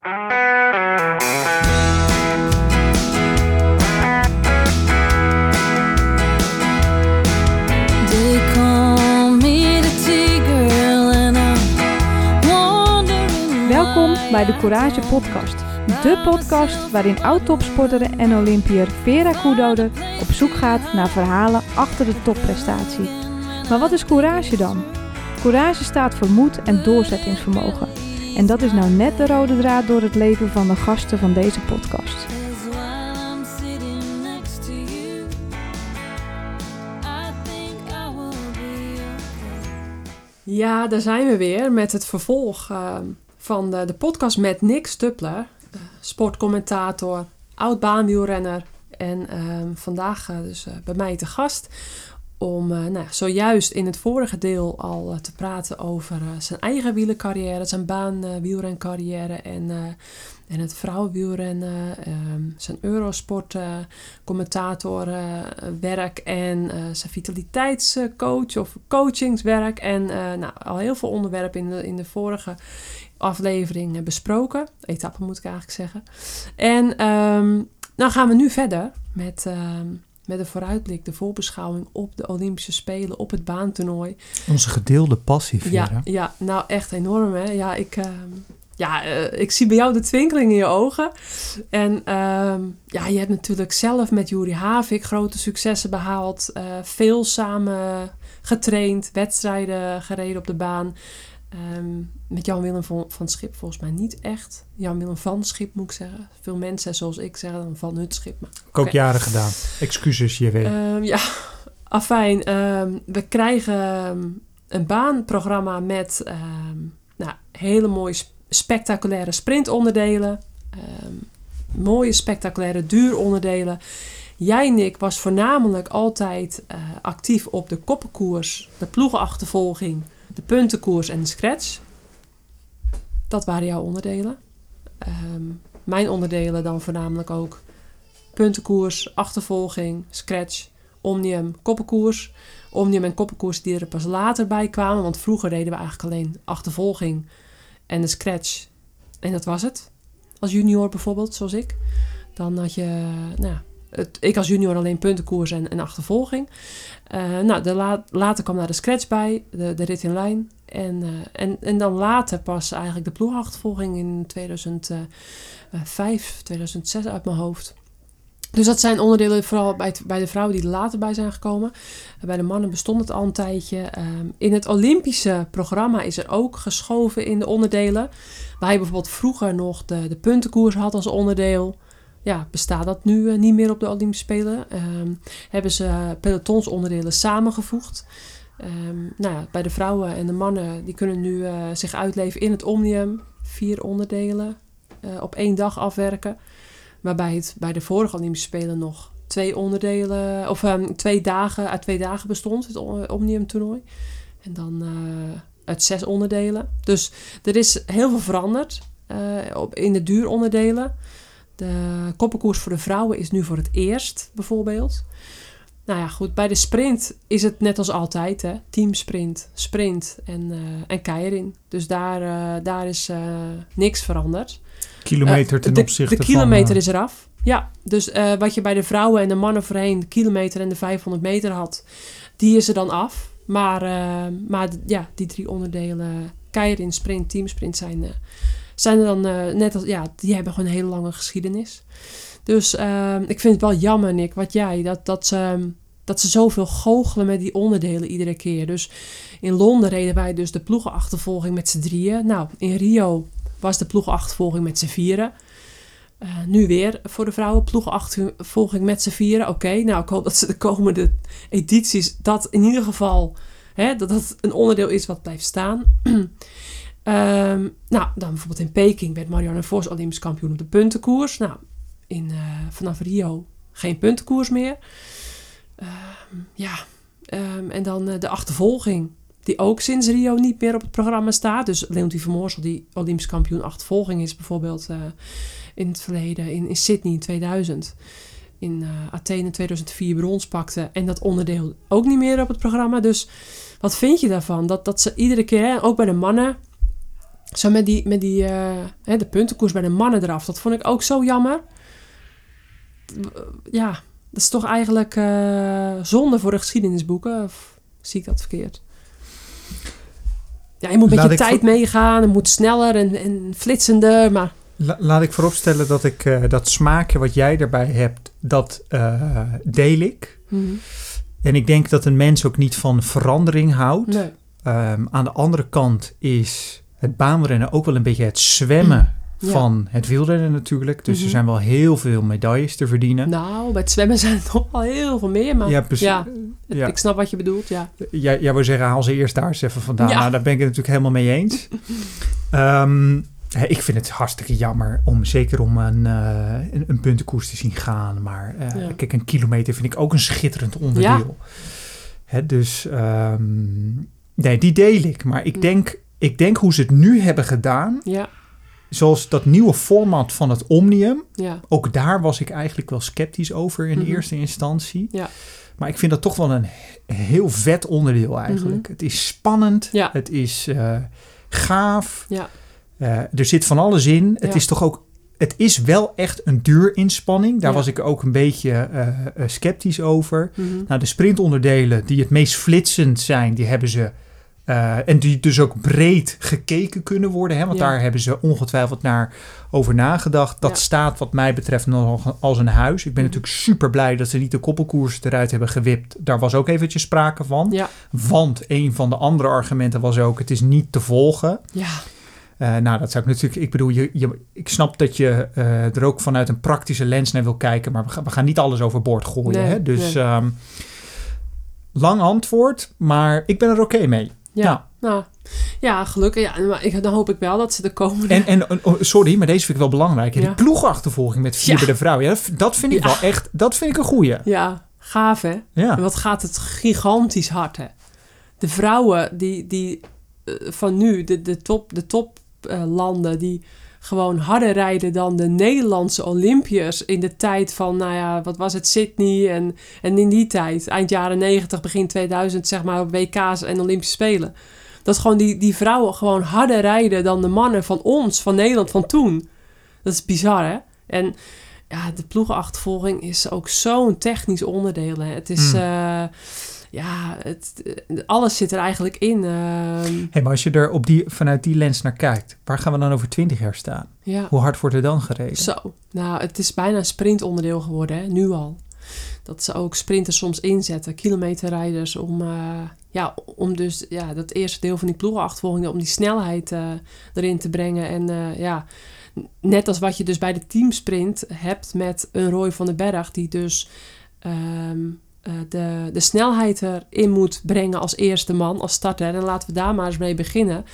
Welkom bij de Courage Podcast. De podcast waarin oud-topsporter en Olympiër Vera Koedoder op zoek gaat naar verhalen achter de topprestatie. Maar wat is courage dan? Courage staat voor moed en doorzettingsvermogen. En dat is nou net de rode draad door het leven van de gasten van deze podcast. Ja, daar zijn we weer met het vervolg eh, van de, de podcast met Nick Stuppler, eh, sportcommentator, oud baanwielrenner. En ehm, vandaag eh, dus eh, bij mij te gast om eh, nou, zojuist in het vorige deel al eh, te praten over eh, zijn eigen wielercarrière, zijn baanwielrencarrière en, en het vrouwenwielrennen, ehm, zijn Eurosport commentatorwerk en zijn vitaliteitscoach of coachingswerk. En nou, al heel veel onderwerpen in de, in de vorige aflevering besproken. Etappe moet ik eigenlijk zeggen. En ehm dan gaan we nu verder met, ehm, met een vooruitblik, de voorbeschouwing op de Olympische Spelen, op het baantoernooi. Onze gedeelde passie, Vera. Ja, ja, nou echt enorm hè. Ja, ik, ehm, ja, eh, ik zie bij jou de twinkeling in je ogen. En ehm, ja, je hebt natuurlijk zelf met Juri Havik grote successen behaald. eh, veel samen getraind, wedstrijden gereden op de baan. Ehm, met Jan-Willem van, van Schip volgens mij niet echt. Jan-Willem van Schip moet ik zeggen. Veel mensen zoals ik zeggen dan van het Schip. Maar Ik ook jaren gedaan. Excuses, je weet. Ehm, ja, afijn. ehm, we krijgen een baanprogramma met nou, hele mooie sp- spectaculaire sprintonderdelen. mooie spectaculaire duuronderdelen. Jij, Nick, was voornamelijk altijd eh, actief op de koppenkoers, de ploegenachtervolging, de puntenkoers en de scratch. Dat waren jouw onderdelen. Ehm, mijn onderdelen dan voornamelijk ook puntenkoers, achtervolging, scratch, omnium, koppenkoers. Omnium en koppenkoers die er pas later bij kwamen. Want vroeger deden we eigenlijk alleen achtervolging en de scratch. En dat was het. Als junior bijvoorbeeld, zoals ik. Dan had je, nou, het, ik als junior alleen puntenkoers en, en achtervolging. Eh, nou, de la- later kwam daar de scratch bij, de, de rit in lijn. En, eh, en, en dan later pas eigenlijk de ploegachtervolging in 2005, 2006 uit mijn hoofd. Dus dat zijn onderdelen vooral bij, bij de vrouwen die er later bij zijn gekomen. Eh, Bij de mannen bestond het al een tijdje. Ehm, in het Olympische programma is er ook geschoven in de onderdelen. Waar je bijvoorbeeld vroeger nog de, de puntenkoers had als onderdeel. Ja, bestaat dat nu eh, niet meer op de Olympische Spelen. Ehm, hebben ze pelotonsonderdelen samengevoegd. Ehm, nou ja, bij de vrouwen en de mannen die kunnen nu eh, zich uitleven in het Omnium. Vier onderdelen eh, op één dag afwerken. Waarbij het bij de vorige Olympische Spelen nog twee onderdelen, of ehm, twee dagen, uit twee dagen bestond, het Omnium toernooi. En dan eh, uit zes onderdelen. Dus er is heel veel veranderd eh, op, in de duuronderdelen. De koppenkoers voor de vrouwen is nu voor het eerst, bijvoorbeeld. Nou ja, goed, bij de sprint is het net als altijd, hè. Teamsprint, sprint en, eh en keirin. Dus daar, eh, daar is eh, niks veranderd. Kilometer ten de, opzichte De kilometer van... is eraf. Ja, dus wat je bij de vrouwen en de mannen voorheen, de kilometer en de 500 meter had, die is er dan af. Maar, maar ja, die drie onderdelen, keirin, sprint, teamsprint, zijn, zijn er dan eh, net als, ja, die hebben gewoon een hele lange geschiedenis. Dus eh, ik vind het wel jammer, Nick, wat jij, dat, dat, ze, dat ze zoveel goochelen met die onderdelen iedere keer. Dus in Londen reden wij dus de ploegenachtervolging met z'n drieën. Nou, in Rio was de ploegenachtervolging met z'n vieren. Eh, nu weer voor de vrouwen ploegenachtervolging met z'n vieren. Oké, nou ik hoop dat ze de komende edities dat in ieder geval... Hè, dat dat een onderdeel is wat blijft staan. Ehm, nou, dan bijvoorbeeld in Peking werd Marianne Vos Olympisch kampioen op de puntenkoers. Nou, in, eh, vanaf Rio geen puntenkoers meer. Ehm, ja, ehm, en dan eh, de achtervolging. Die ook sinds Rio niet meer op het programma staat. Dus Leontien van Moorsel, die Olympisch kampioen achtervolging is bijvoorbeeld eh, in het verleden. In, in Sydney in 2000. In eh, Athene in 2004 brons pakte. En dat onderdeel ook niet meer op het programma. Dus wat vind je daarvan? Dat, dat ze iedere keer, ook bij de mannen... Zo met die, met die eh, hè, de puntenkoers bij de mannen eraf. Dat vond ik ook zo jammer. Ja, dat is toch eigenlijk eh, zonde voor de geschiedenisboeken. Of zie ik dat verkeerd? Ja, je moet met Laat je tijd meegaan. Het moet sneller en, en flitsender. Maar La- laat ik vooropstellen dat ik eh, dat smaakje wat jij erbij hebt, dat deel ik. mhm, En ik denk dat een mens ook niet van verandering houdt. nee. Ehm, aan de andere kant is het baanrennen ook wel een beetje het zwemmen Ja. van het wielrennen natuurlijk. Dus Mhm. er zijn wel heel veel medailles te verdienen. Nou, bij het zwemmen zijn er nog wel heel veel meer. Maar ja, precies. ja, Ja. ik snap wat je bedoelt. Ja, Jij, jij wil zeggen, haal ze eerst daar eens even vandaan. Ja. Nou, daar ben ik het natuurlijk helemaal mee eens. Ehm, ik vind het hartstikke jammer om zeker om een, eh, een, een puntenkoers te zien gaan. Maar eh, kijk, een kilometer vind ik ook een schitterend onderdeel. Hè, dus ehm, nee, die deel ik. Maar ik Mm. denk, ik denk hoe ze het nu hebben gedaan, ja, zoals dat nieuwe format van het Omnium. ja. Ook daar was ik eigenlijk wel sceptisch over in Mhm. eerste instantie. Ja. Maar ik vind dat toch wel een he- heel vet onderdeel eigenlijk. Het is spannend, Mhm. Ja. het is eh, gaaf. Ja. Eh, er zit van alles in. Het is toch ook... Het is wel echt een duurinspanning. Daar Ja. was ik ook een beetje eh, sceptisch over. mhm. Nou, de sprintonderdelen die het meest flitsend zijn, die hebben ze... eh, en die dus ook breed gekeken kunnen worden. Hè? Want Ja. daar hebben ze ongetwijfeld naar over nagedacht. Dat Ja. staat wat mij betreft nog als een huis. Ik ben Mhm. natuurlijk super blij dat ze niet de koppelkoers eruit hebben gewipt. Daar was ook eventjes sprake van. Ja, Want een van de andere argumenten was ook... het is niet te volgen. ja, Eh, nou, dat zou ik natuurlijk... Ik bedoel, je, je, ik snap dat je eh, er ook vanuit een praktische lens naar wil kijken... maar we gaan, we gaan niet alles overboord gooien. Nee, hè? Dus nee. ehm, lang antwoord, maar ik ben er oké mee. Ja. Nou. Ja, gelukkig. Ja, maar ik, dan hoop ik wel dat ze de komende... En, en oh, sorry, maar deze vind ik wel belangrijk. Ja. Die ploegachtervolging met vier bij de vrouw. Ja, dat, vind ik wel echt... Dat vind ik een goeie. Ja, gaaf hè? Ja. En wat gaat het gigantisch hard, hè? De vrouwen die, die eh, van nu, de, de top, de toplanden, die gewoon harder rijden dan de Nederlandse Olympiërs in de tijd van, nou ja, wat was het, Sydney en, en in die tijd, eind jaren 90, begin 2000, zeg maar, WK's en Olympische Spelen. Dat gewoon die, die vrouwen gewoon harder rijden dan de mannen van ons, van Nederland, van toen. Dat is bizar, hè? En ja, de ploegenachtervolging is ook zo'n technisch onderdeel. Hè. Het is, Mm. eh, ja, het, alles zit er eigenlijk in. ehm, Hey, maar als je er op die, vanuit die lens naar kijkt... waar gaan we dan over twintig jaar staan? ja, Hoe hard wordt er dan gereden? zo. Nou, het is bijna een sprintonderdeel geworden, hè, nu al. Dat ze ook sprinters soms inzetten, kilometerrijders, om, eh, ja, om dus ja, dat eerste deel van die ploegenachtervolging, om die snelheid eh, erin te brengen. En eh, ja, net als wat je dus bij de teamsprint hebt met een Roy van den Berg, die dus ehm, eh, de, de snelheid erin moet brengen als eerste man, als starter. En laten we daar maar eens mee beginnen.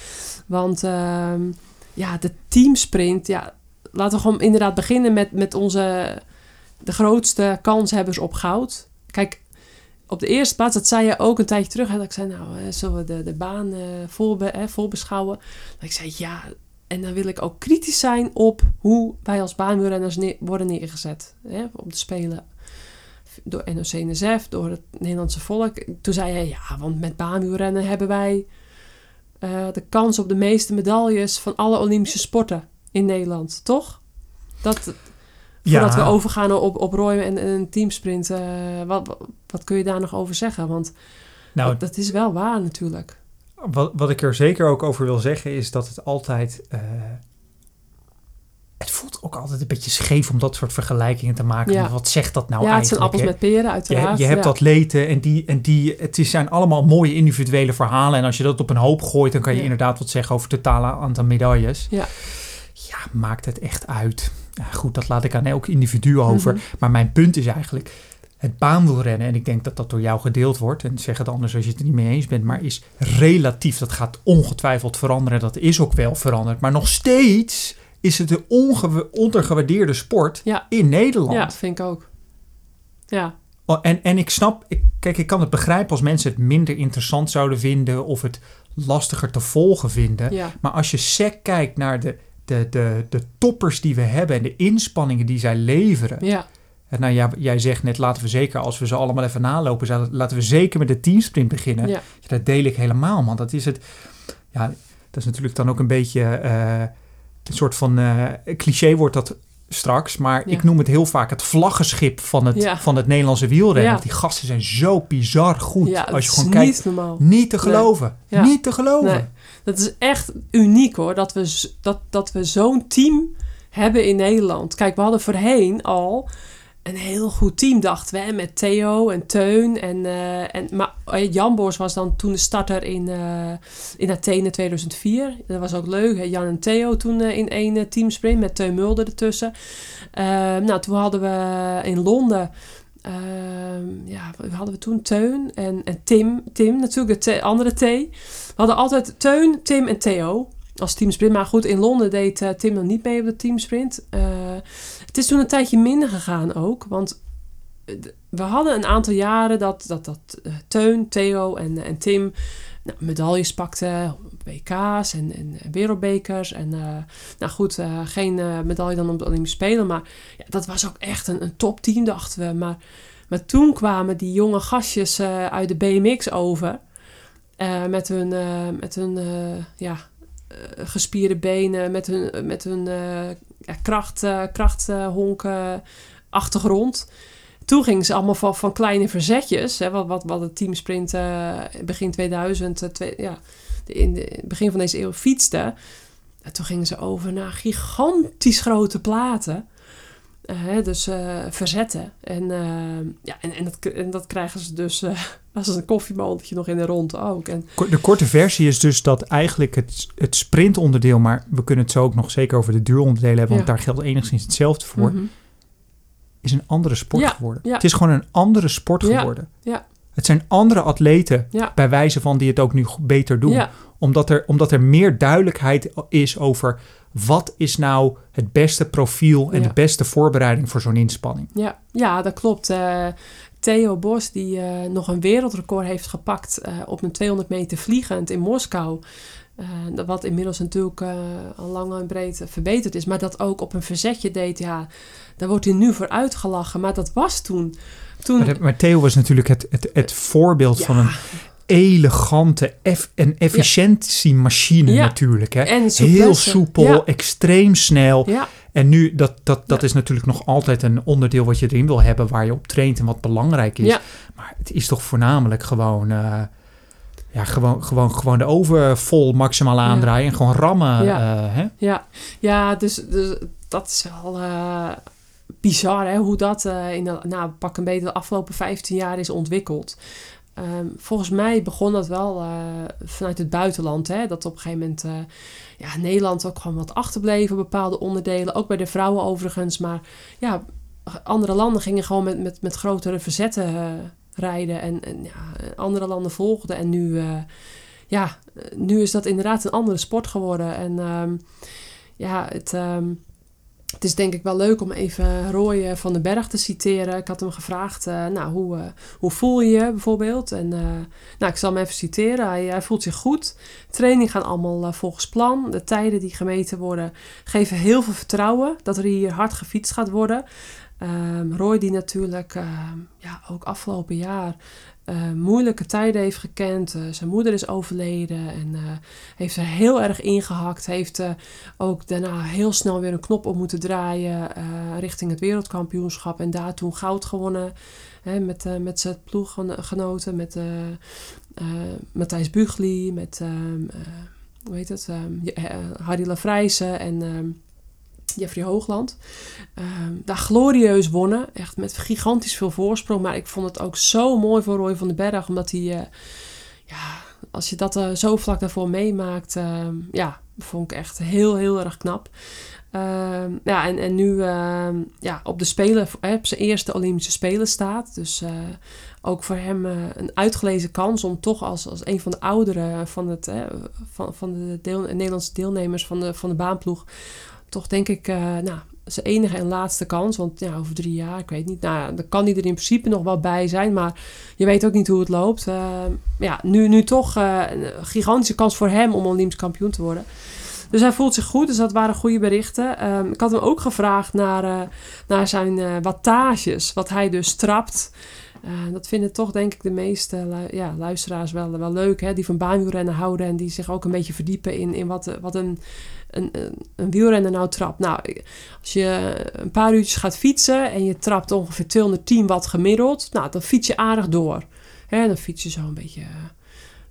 Want ehm, ja, de teamsprint, ja, laten we gewoon inderdaad beginnen met, met onze de grootste kanshebbers op goud. Kijk, op de eerste plaats, dat zei je ook een tijdje terug. Hè, dat ik zei, nou, eh, zullen we de, de baan eh voorbe, hè, voorbeschouwen? Dat ik zei, ja, en dan wil ik ook kritisch zijn op hoe wij als baanwielrenners worden neergezet. Hè, op de Spelen door NOC-NSF, door het Nederlandse volk. Toen zei hij, ja, want met baanwielrennen hebben wij eh, de kans op de meeste medailles van alle Olympische sporten in Nederland, toch? Dat, voordat we overgaan op, op Roy en, en een teamsprint, eh, wat, wat, wat kun je daar nog over zeggen? Want Nou, dat, dat is wel waar natuurlijk. Wat, wat ik er zeker ook over wil zeggen is dat het altijd. eh, het voelt ook altijd een beetje scheef om dat soort vergelijkingen te maken. Ja. Wat zegt dat nou ja, het zijn eigenlijk? appels hè? met peren uiteraard. je, je hebt ja. atleten en die, en die, het is- zijn allemaal mooie individuele verhalen. En als je dat op een hoop gooit, dan kan je inderdaad wat zeggen over het totale aantal medailles. Ja. Ja, maakt het echt uit. Ja, goed, dat laat ik aan elk individu over. Mhm. Maar mijn punt is eigenlijk, het baanwielrennen, en ik denk dat dat door jou gedeeld wordt, en zeg het anders als je het er niet mee eens bent, maar is relatief, dat gaat ongetwijfeld veranderen, dat is ook wel veranderd, maar nog steeds is het een ondergewaardeerde sport Ja. in Nederland. Ja, vind ik ook. Ja, Oh, en, en ik snap, ik, kijk, ik kan het begrijpen als mensen het minder interessant zouden vinden of het lastiger te volgen vinden. ja, Maar als je sec kijkt naar de, de, de, de toppers die we hebben en de inspanningen die zij leveren. ja, En nou jij zegt net, laten we zeker, als we ze allemaal even nalopen, laten we zeker met de teamsprint beginnen. ja. Ja, dat deel ik helemaal, man. Dat is het. Ja, dat is natuurlijk dan ook een beetje eh, een soort van eh, cliché wordt dat straks. Maar Ja. ik noem het heel vaak het vlaggenschip van het, Ja. van het Nederlandse wielrennen. Want die gasten zijn zo bizar goed. Als je gewoon niet kijkt, normaal. niet te geloven. Niet te geloven. Nee. Dat is echt uniek hoor, dat we, dat, dat we zo'n team hebben in Nederland. Kijk, we hadden voorheen al een heel goed team, dachten we. Met Theo en Teun. En, eh, en, maar eh, Jan Boors was dan toen de starter in, eh, in Athene 2004. Dat was ook leuk. Hè? Jan en Theo toen eh, in één teamsprint met Teun Mulder ertussen. Eh, nou, toen hadden we in Londen... ehm, ja, hadden we toen? Teun en, en Tim. Tim, natuurlijk de andere T. We hadden altijd Teun, Tim en Theo als teamsprint. Maar goed, in Londen deed Tim dan niet mee op de teamsprint. Eh, het is toen een tijdje minder gegaan ook. Want eh, we hadden een aantal jaren dat, dat, dat eh, Teun, Theo en, en Tim nou, medailles pakten. WK's en, en, wereldbekers. En eh, nou goed, eh, geen eh, medaille dan op de Olympische Spelen. Maar ja, dat was ook echt een, een topteam, dachten we. Maar, maar toen kwamen die jonge gastjes eh, uit de BMX over. eh, met hun, eh, met hun eh, ja, eh, gespierde benen, met hun, met hun eh, ja, kracht, eh, krachthonken achtergrond. Toen gingen ze allemaal van, van kleine verzetjes, hè, wat, wat, wat het teamsprint eh, begin 2000, eh, twee, ja, in het begin van deze eeuw fietste. En toen gingen ze over naar gigantisch grote platen. Eh, dus eh, verzetten. En, eh, ja, en, en, dat, en dat krijgen ze dus eh, als een koffiemolentje nog in de rond ook. En, De korte versie is dus dat eigenlijk het, het sprintonderdeel, maar we kunnen het zo ook nog zeker over de duuronderdelen hebben, want daar geldt enigszins hetzelfde voor, Mhm. is een andere sport Ja, geworden. ja. Het is gewoon een andere sport geworden. ja. Het zijn andere atleten, bij wijze van die het ook nu beter doen. Omdat, er, omdat er meer duidelijkheid is over wat is nou het beste profiel en Ja. de beste voorbereiding voor zo'n inspanning. Ja, ja dat klopt. Eh, Theo Bos, die eh, nog een wereldrecord heeft gepakt eh, op een 200 meter vliegend in Moskou. Wat inmiddels natuurlijk al lang en breed verbeterd is. Maar dat ook op een verzetje deed, ja, daar wordt hij nu voor uitgelachen. Maar dat was toen. toen Maar, Theo was natuurlijk het, het, het voorbeeld ja, van een elegante eff- en efficiëntiemachine Ja. natuurlijk. Hè? en Heel soepel, Ja, extreem snel. ja, En nu, dat, dat, dat is natuurlijk nog altijd een onderdeel wat je erin wil hebben, waar je op traint en wat belangrijk is. Maar het is toch voornamelijk gewoon, eh, ja, gewoon, gewoon, gewoon de oven vol maximaal aandraaien en gewoon rammen. Ja. eh, hè? ja, ja dus, dus dat is wel eh, bizar hè, hoe dat in de, nou, pak een beetje de afgelopen 15 jaar is ontwikkeld. Ehm, volgens mij begon dat wel eh, vanuit het buitenland. Hè, dat op een gegeven moment eh, ja, Nederland ook gewoon wat achterbleef op bepaalde onderdelen. Ook bij de vrouwen overigens. Maar ja, andere landen gingen gewoon met, met, met grotere verzetten eh, rijden. En, en ja, andere landen volgden. En nu, ja, nu is dat inderdaad een andere sport geworden. En ehm, ja, het, ehm, het is denk ik wel leuk om even Roy eh, van den Berg te citeren. Ik had hem gevraagd, eh, nou, hoe, eh, hoe voel je je bijvoorbeeld? En nou, ik zal hem even citeren. Hij, voelt zich goed. Training gaan allemaal volgens plan. De tijden die gemeten worden geven heel veel vertrouwen dat er hier hard gefietst gaat worden. Ehm, Roy die natuurlijk ehm, ja, ook afgelopen jaar eh, moeilijke tijden heeft gekend. Eh, zijn moeder is overleden en eh, heeft er heel erg ingehakt. Heeft ook daarna heel snel weer een knop op moeten draaien richting het wereldkampioenschap. En daar toen goud gewonnen hè, met, met zijn ploeggenoten. Met Matthijs Bugli, met ehm, eh, hoe heet het, ehm, eh, Harry Lafrijzen en ehm, Jeffrey Hoogland. Ehm, daar glorieus wonnen, echt met gigantisch veel voorsprong. Maar ik vond het ook zo mooi voor Roy van den Berg, omdat hij, eh, ja, als je dat eh, zo vlak daarvoor meemaakt, ehm, ja, vond ik echt heel, heel erg knap. Ehm, ja, en, en nu ja, op de Spelen, op zijn eerste Olympische Spelen staat. Dus eh, ook voor hem een uitgelezen kans om toch als, als een van de ouderen van, het, van, van de Nederlandse deelnemers van de, van de baanploeg, toch denk ik, eh, nou, zijn enige en laatste kans. Want ja, over drie jaar, ik weet niet, nou, dan kan hij er in principe nog wel bij zijn. Maar je weet ook niet hoe het loopt. Eh, ja, nu, nu toch eh, een gigantische kans voor hem om Olympisch kampioen te worden. Dus hij voelt zich goed, dus dat waren goede berichten. Ehm, ik had hem ook gevraagd naar, naar zijn wattages, wat hij dus trapt. Eh, dat vinden toch denk ik de meeste ja, luisteraars wel, wel leuk. Hè? Die van baanwielrennen houden en die zich ook een beetje verdiepen in, in wat, eh, wat een, een, een, wielrenner nou trapt. Nou, als je een paar uurtjes gaat fietsen en je trapt ongeveer 210 watt gemiddeld, nou, dan fiets je aardig door. Hè? Dan fiets je zo een beetje... eh,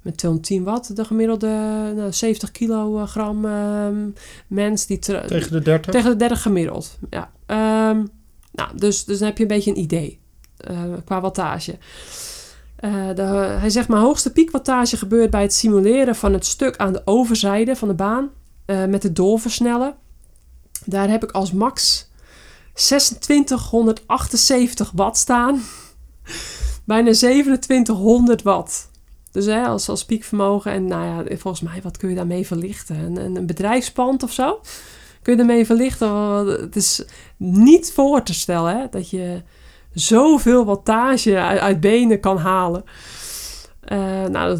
met 210 watt, de gemiddelde nou, 70 kilogram ehm, mens die Tegen de 30? tegen de 30 gemiddeld. Ja. Ehm, nou, dus, dus dan heb je een beetje een idee qua wattage. Eh, de, hij zegt mijn hoogste piekwattage gebeurt bij het simuleren van het stuk aan de overzijde van de baan eh, met het doorversnellen. Daar heb ik als max 2678 watt staan. Bijna 2700 watt. Dus hè, als, als piekvermogen. En nou ja, volgens mij, wat kun je daarmee verlichten? Een, een, bedrijfspand of zo? Kun je ermee verlichten? Het is niet voor te stellen hè, dat je zoveel wattage uit, uit benen kan halen. Eh, nou, dat,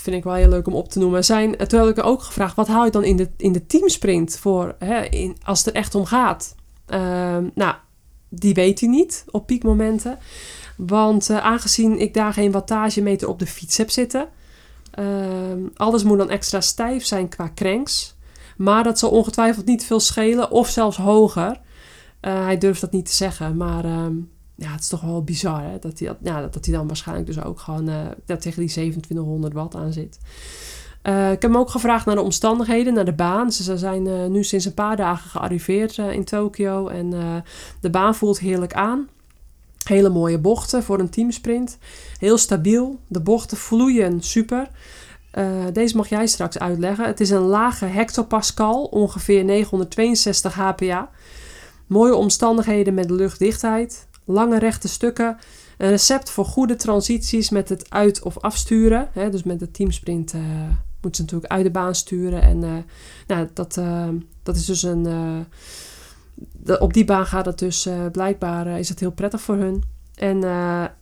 vind ik wel heel leuk om op te noemen. Zijn, heb ik ook gevraagd, wat haal je dan in de, in de teamsprint voor, hè, in, als het er echt om gaat? Ehm, nou, die weet hij niet op piekmomenten. Want eh, aangezien ik daar geen wattagemeter op de fiets heb zitten, ehm, alles moet dan extra stijf zijn qua cranks. Maar dat zal ongetwijfeld niet veel schelen of zelfs hoger. Eh, hij durft dat niet te zeggen, maar ehm, ja, het is toch wel bizar hè? Dat, hij, ja, dat, hij dan waarschijnlijk dus ook gewoon eh, tegen die 2700 watt aan zit. Eh, ik heb hem ook gevraagd naar de omstandigheden, naar de baan. Ze zijn eh, nu sinds een paar dagen gearriveerd in Tokio en de baan voelt heerlijk aan. Hele mooie bochten voor een teamsprint. Heel stabiel. De bochten vloeien super. Deze mag jij straks uitleggen. Het is een lage hectopascal, ongeveer 962 hpa. Mooie omstandigheden met luchtdichtheid. Lange rechte stukken. Een recept voor goede transities met het uit- of afsturen. Hè, dus met de teamsprint eh moeten ze natuurlijk uit de baan sturen. En eh, nou, dat, eh, dat is dus een... op die baan gaat het dus blijkbaar is het heel prettig voor hun. En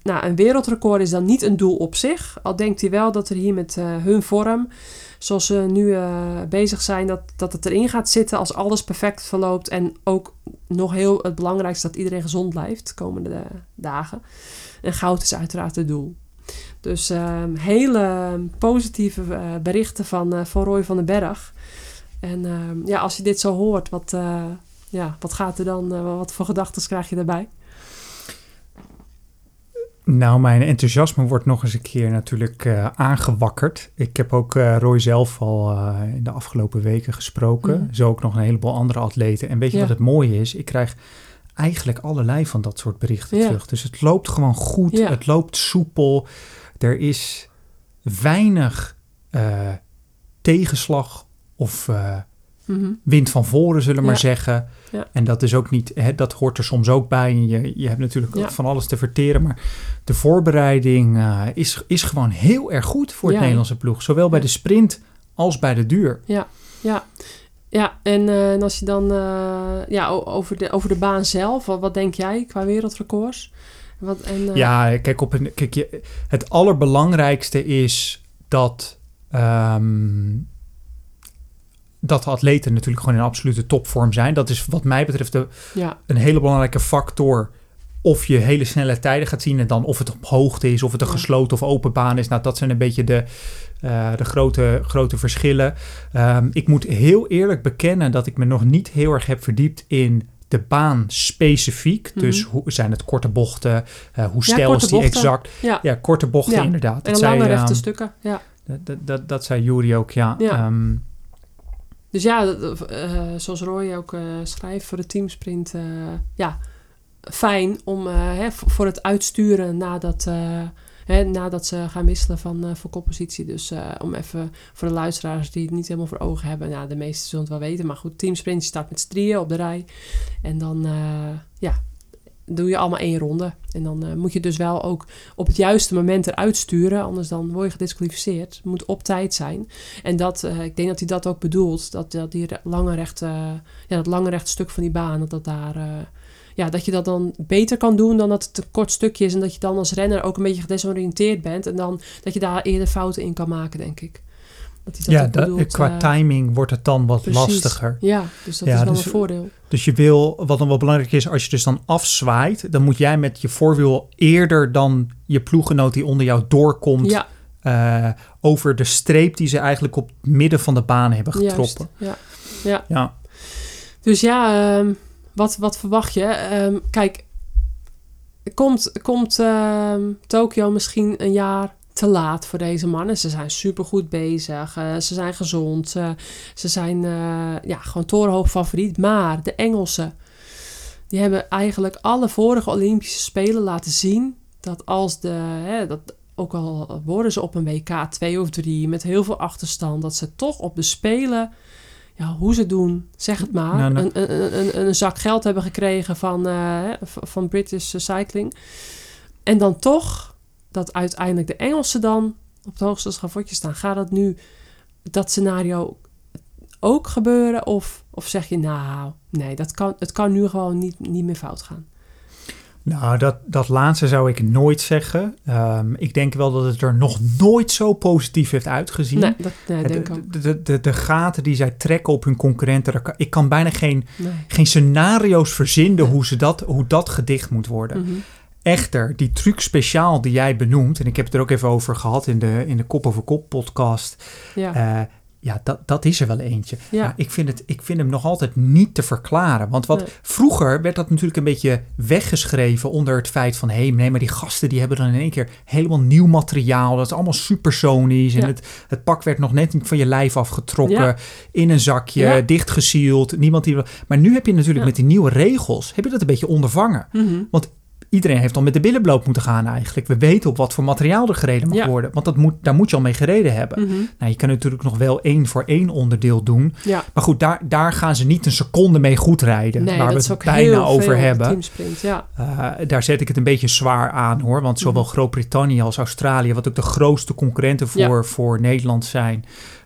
nou, een wereldrecord is dan niet een doel op zich. Al denkt hij wel dat er hier met hun vorm, zoals ze nu eh, bezig zijn, dat, dat het erin gaat zitten als alles perfect verloopt. En ook nog heel het belangrijkste dat iedereen gezond blijft de komende dagen. En goud is uiteraard het doel. Dus eh, hele positieve eh, berichten van, eh, van Roy van den Berg. En eh, ja, als je dit zo hoort, wat, ja, wat gaat er dan, wat voor gedachten krijg je daarbij? Nou, mijn enthousiasme wordt nog eens een keer natuurlijk eh, aangewakkerd. Ik heb ook eh, Roy zelf al eh, in de afgelopen weken gesproken. Mhm. Zo ook nog een heleboel andere atleten. En weet je Ja. wat het mooie is? Ik krijg eigenlijk allerlei van dat soort berichten Ja. terug. Dus het loopt gewoon goed. Ja. Het loopt soepel. Er is weinig tegenslag of Mhm. wind van voren, zullen we maar Ja. zeggen. Ja. En dat is ook niet, hè, dat hoort er soms ook bij. En je, je hebt natuurlijk Ja. van alles te verteren. Maar de voorbereiding eh, is, is gewoon heel erg goed voor het Ja. Nederlandse ploeg. Zowel bij Ja. de sprint als bij de duur. Ja, ja en, eh, en als je dan eh, ja, over, de, over de baan zelf, wat, wat denk jij qua wereldrecords? Wat, en, Ja, kijk, op een, kijk je, het allerbelangrijkste is dat, ehm, dat de atleten natuurlijk gewoon in absolute topvorm zijn. Dat is wat mij betreft de, ja, een hele belangrijke factor. Of je hele snelle tijden gaat zien en dan of het op hoogte is, of het een Ja. gesloten of open baan is. Nou, dat zijn een beetje de, eh, de grote, grote verschillen. Ehm, ik moet heel eerlijk bekennen dat ik me nog niet heel erg heb verdiept in de baan specifiek. Mhm. Dus hoe zijn het korte bochten? eh, hoe Ja, stijl is die bochten. exact? ja. Ja, korte bochten inderdaad. en Dat lange zei, rechte ehm, stukken, ja. dat, dat, dat, zei Jury ook, ja. Ja. Dus ja, eh, zoals Roy ook eh, schrijft voor de teamsprint, eh, ja, fijn om hè, voor het uitsturen nadat, hè, nadat ze gaan wisselen van, van koppositie. Dus om even voor de luisteraars die het niet helemaal voor ogen hebben, nou, de meesten zullen het wel weten, maar goed, teamsprint je start met z'n drieën op de rij. En dan, ja, doe je allemaal één ronde. En dan eh, moet je dus wel ook op het juiste moment eruit sturen, anders dan word je gedisqualificeerd. Het moet op tijd zijn. En dat, eh, ik denk dat hij dat ook bedoelt. Dat, dat die lange rechte, ja, dat lange rechte stuk van die baan, dat dat daar, eh, ja, dat je dat dan beter kan doen dan dat het een kort stukje is. En dat je dan als renner ook een beetje gedesoriënteerd bent. En dan dat je daar eerder fouten in kan maken, denk ik. Dat Ja, bedoelt, qua eh, timing wordt het dan wat precies. lastiger. Ja, dus dat Ja, is wel dus- een voordeel. Dus je wil, wat dan wel belangrijk is, als je dus dan afzwaait, dan moet jij met je voorwiel eerder dan je ploeggenoot die onder jou doorkomt Ja, eh, over de streep die ze eigenlijk op het midden van de baan hebben getrokken. juist. Ja. Ja, Dus ja, ehm, wat, wat verwacht je? Ehm, kijk, komt, komt ehm, Tokio misschien een jaar te laat voor deze mannen? Ze zijn supergoed bezig. eh, ze zijn gezond. eh, ze zijn eh, ja, gewoon torenhoog favoriet. Maar de Engelsen, die hebben eigenlijk alle vorige Olympische Spelen laten zien... dat als de... Hè, dat, ook al worden ze op een WK 2 of 3 met heel veel achterstand... dat ze toch op de Spelen ja, hoe ze doen, zeg het maar, Nou, nou. Een, een, een, een zak geld hebben gekregen van, van British Cycling. En dan toch dat uiteindelijk de Engelsen dan op het hoogste schavotje staan. Gaat dat nu, dat scenario ook gebeuren? Of, of zeg je, nou, nee, dat kan, het kan nu gewoon niet, niet meer fout gaan. nou dat, dat laatste zou ik nooit zeggen. Ehm, ik denk wel dat het er nog nooit zo positief heeft uitgezien. Nee, dat nee, de, denk ik de, de, de, de gaten die zij trekken op hun concurrenten, ik kan bijna geen, Nee. geen scenario's verzinnen hoe, ze dat, hoe dat gedicht moet worden. Mhm. Echter, die truc speciaal die jij benoemt, en ik heb het er ook even over gehad in de, in de Kop over Kop podcast. Ja, eh, ja, dat, dat is er wel eentje. Ja. Maar ik vind, het, ik vind hem nog altijd niet te verklaren. Want wat Nee. vroeger werd dat natuurlijk een beetje weggeschreven onder het feit van... hé, hey, nee, maar die gasten die hebben dan in één keer helemaal nieuw materiaal. Dat is allemaal supersonisch. En Ja. het, het pak werd nog net niet van je lijf afgetrokken. Ja. In een zakje, Ja. dichtgesield. Niemand die... Maar nu heb je natuurlijk met die nieuwe regels... heb je dat een beetje ondervangen. Mhm. Iedereen heeft al met de billen bloot moeten gaan eigenlijk. We weten op wat voor materiaal er gereden mag Ja. worden. Want dat moet, daar moet je al mee gereden hebben. Mhm. Nou, je kan natuurlijk nog wel één voor één onderdeel doen. Ja, Maar goed, daar, daar gaan ze niet een seconde mee goed rijden. nee, waar we het bijna over hebben. Ja. Uh, daar zet ik het een beetje zwaar aan hoor. Want zowel Mhm. Groot-Brittannië als Australië, wat ook de grootste concurrenten voor, voor Nederland zijn.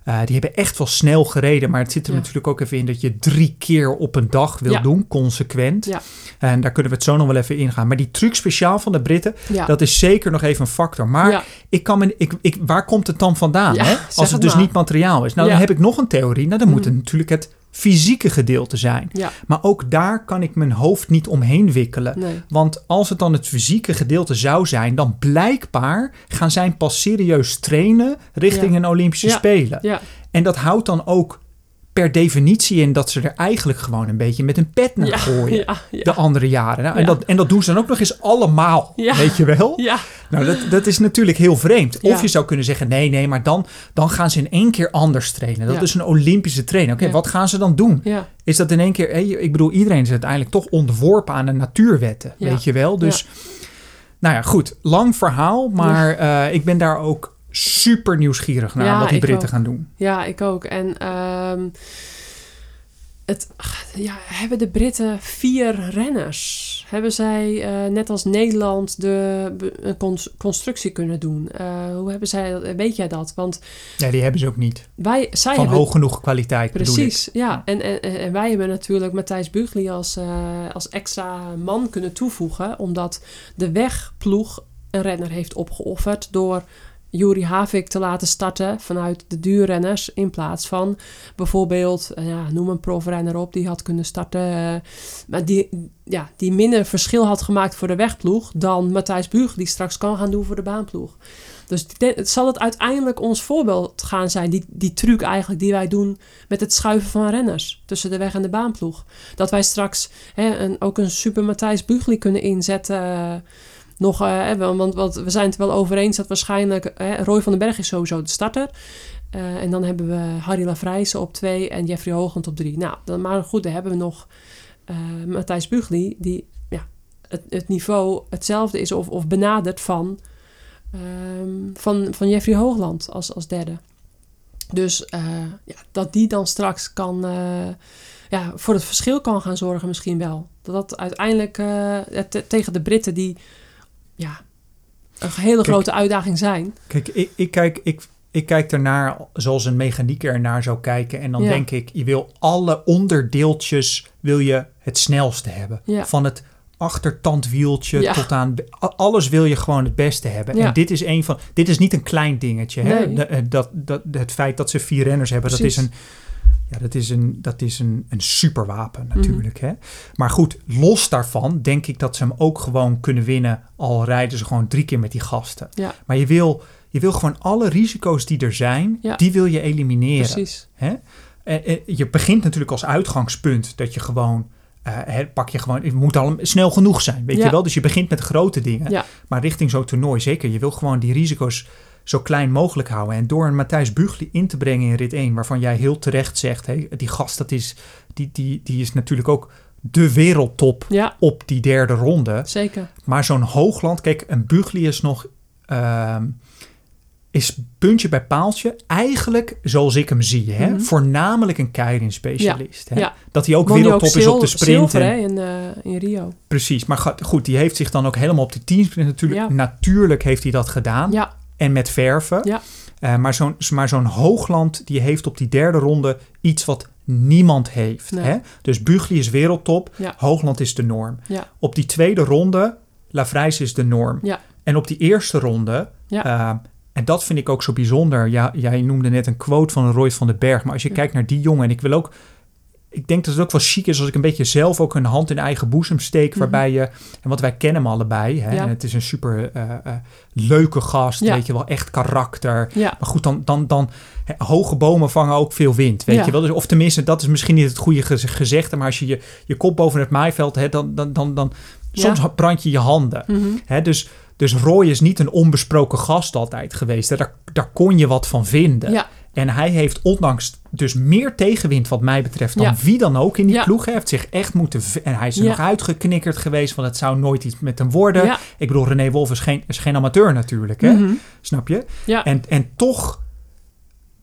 Uh, die hebben echt wel snel gereden. Maar het zit er Ja. natuurlijk ook even in dat je drie keer op een dag wil Ja. doen, consequent. Ja. En daar kunnen we het zo nog wel even ingaan. Maar die truc speciaal van de Britten, dat is zeker nog even een factor. Maar ik kan me, ik, ik, waar komt het dan vandaan? Hè? Als het het dus maar. niet materiaal is. Nou, dan heb ik nog een theorie. Nou, dan moet Mhm. het natuurlijk het fysieke gedeelte zijn. Ja. Maar ook daar kan ik mijn hoofd niet omheen wikkelen. Nee. Want als het dan het fysieke gedeelte zou zijn, dan blijkbaar gaan zij pas serieus trainen richting Ja. een Olympische. Spelen. Ja, En dat houdt dan ook per definitie in dat ze er eigenlijk gewoon een beetje met een pet naar ja, gooien. ja, ja. De andere jaren. Nou, en, dat, en dat doen ze dan ook nog eens allemaal. Ja. Weet je wel? ja. Nou, dat, dat is natuurlijk heel vreemd. Of je zou kunnen zeggen, nee, nee, maar dan, dan gaan ze in één keer anders trainen. Dat is een Olympische trainer. Oké, wat gaan ze dan doen? Is dat in één keer, hé, ik bedoel, iedereen is uiteindelijk toch onderworpen aan de natuurwetten, weet je wel? Dus, nou ja, goed, lang verhaal, maar eh, ik ben daar ook super nieuwsgierig naar Ja, wat die Britten ook. gaan doen. Ja, ik ook. En ehm, het, ja, hebben de Britten vier renners? Hebben zij, eh, net als Nederland, de een constructie kunnen doen? Eh, hoe hebben zij dat? Weet jij dat? Want Ja, die hebben ze ook niet. wij, zij Van hebben... hoog genoeg kwaliteit. Precies, ja. En, en, en wij hebben natuurlijk Matthijs Bugli als, eh, als extra man kunnen toevoegen, omdat de wegploeg een renner heeft opgeofferd door Juri Havik te laten starten vanuit de duurrenners in plaats van bijvoorbeeld, eh, ja, noem een profrenner op, die had kunnen starten, eh, maar die, ja, die minder verschil had gemaakt voor de wegploeg dan Matthijs Bugli die straks kan gaan doen voor de baanploeg. Dus het zal het uiteindelijk ons voorbeeld gaan zijn, die, die truc eigenlijk die wij doen met het schuiven van renners tussen de weg en de baanploeg. Dat wij straks hè, een, ook een super Matthijs Bugli kunnen inzetten. Nog, eh, want, want we zijn het wel over eens dat waarschijnlijk Roy van den Berg is sowieso de starter. Eh, en dan hebben we Harry Lavrijsen op twee en Jeffrey Hoogland op drie. Nou, dan, maar goed, dan hebben we nog eh, Matthijs Bugli, die ja, het, het niveau hetzelfde is of, of benadert van, ehm, van, van Jeffrey Hoogland als, als derde. Dus eh, ja, dat die dan straks kan, ja, voor het verschil kan gaan zorgen misschien wel. Dat dat uiteindelijk te- tegen de Britten die ja, een hele Kijk. grote uitdaging zijn. Kijk, ik, ik, kijk, ik, ik kijk ernaar zoals een mechanieker ernaar zou kijken. En dan Ja. denk ik, je wil alle onderdeeltjes wil je het snelste hebben. Ja. Van het achtertandwieltje Ja. tot aan alles wil je gewoon het beste hebben. En dit is een van dit is niet een klein dingetje. Hè? Nee. Eh, dat, dat, het feit dat ze vier renners hebben, dat is een ja, dat is een, dat is een, een superwapen Mhm. natuurlijk. Hè? Maar goed, los daarvan denk ik dat ze hem ook gewoon kunnen winnen. Al rijden ze gewoon drie keer met die gasten. Ja. Maar je wil, je wil gewoon alle risico's die er zijn, Ja. die wil je elimineren. Precies. Hè? Je begint natuurlijk als uitgangspunt dat je gewoon. hè, pak je gewoon, het moet al snel genoeg zijn, weet Ja. je wel? Dus je begint met grote dingen. Ja. Maar richting zo'n toernooi, zeker, je wil gewoon die risico's zo klein mogelijk houden. En door een Matthijs Bugli in te brengen in rit 1, waarvan jij heel terecht zegt, hé, die gast, dat is, die, die, die is natuurlijk ook de wereldtop Ja, op die derde ronde. zeker. Maar zo'n hoogland, kijk, een Bugli is nog, ehm, is puntje bij paaltje, eigenlijk zoals ik hem zie, hè, Mhm. voornamelijk een Keirin specialist. Hè? Ja. Dat hij ook Won wereldtop is op de sprint. Zilver, en- hè, in, eh, in Rio. Precies, maar goed, die heeft zich dan ook helemaal op die teamsprint natuurlijk. Natuurlijk heeft hij dat gedaan. Ja, En met verven. Ja. Eh, maar zo'n maar zo'n hoogland, die heeft op die derde ronde iets wat niemand heeft. Nee. Hè? Dus Bugli is wereldtop, Ja. hoogland is de norm. Ja. Op die tweede ronde, Lavrijs is de norm. Ja. En op die eerste ronde, eh, en dat vind ik ook zo bijzonder. Ja, jij noemde net een quote van Roy van den Berg. Maar als je kijkt naar die jongen, en ik wil ook ik denk dat het ook wel chic is als ik een beetje zelf ook een hand in eigen boezem steek. Mhm. Waarbij je, en wat wij kennen hem allebei. Hè, Ja. en het is een super eh, eh, leuke gast. Ja. Weet je wel, echt karakter. ja, Maar goed, dan, dan, dan hè, hoge bomen vangen ook veel wind. Weet je wel? Dus, of tenminste, dat is misschien niet het goede gez- gezegde. Maar als je je, je kop boven het maaiveld hebt, dan, dan, dan, dan soms brand je je handen. mhm. Hè, dus, dus Roy is niet een onbesproken gast altijd geweest. Daar, daar kon je wat van vinden. ja, En hij heeft ondanks dus meer tegenwind wat mij betreft dan Ja. wie dan ook in die Ja. ploeg. Hij heeft zich echt moeten... En hij is er Ja. nog uitgeknikkerd geweest, want het zou nooit iets met hem worden. Ik bedoel, René Wolf is geen, is geen amateur natuurlijk, hè? Mhm. snap je? Ja. En, en toch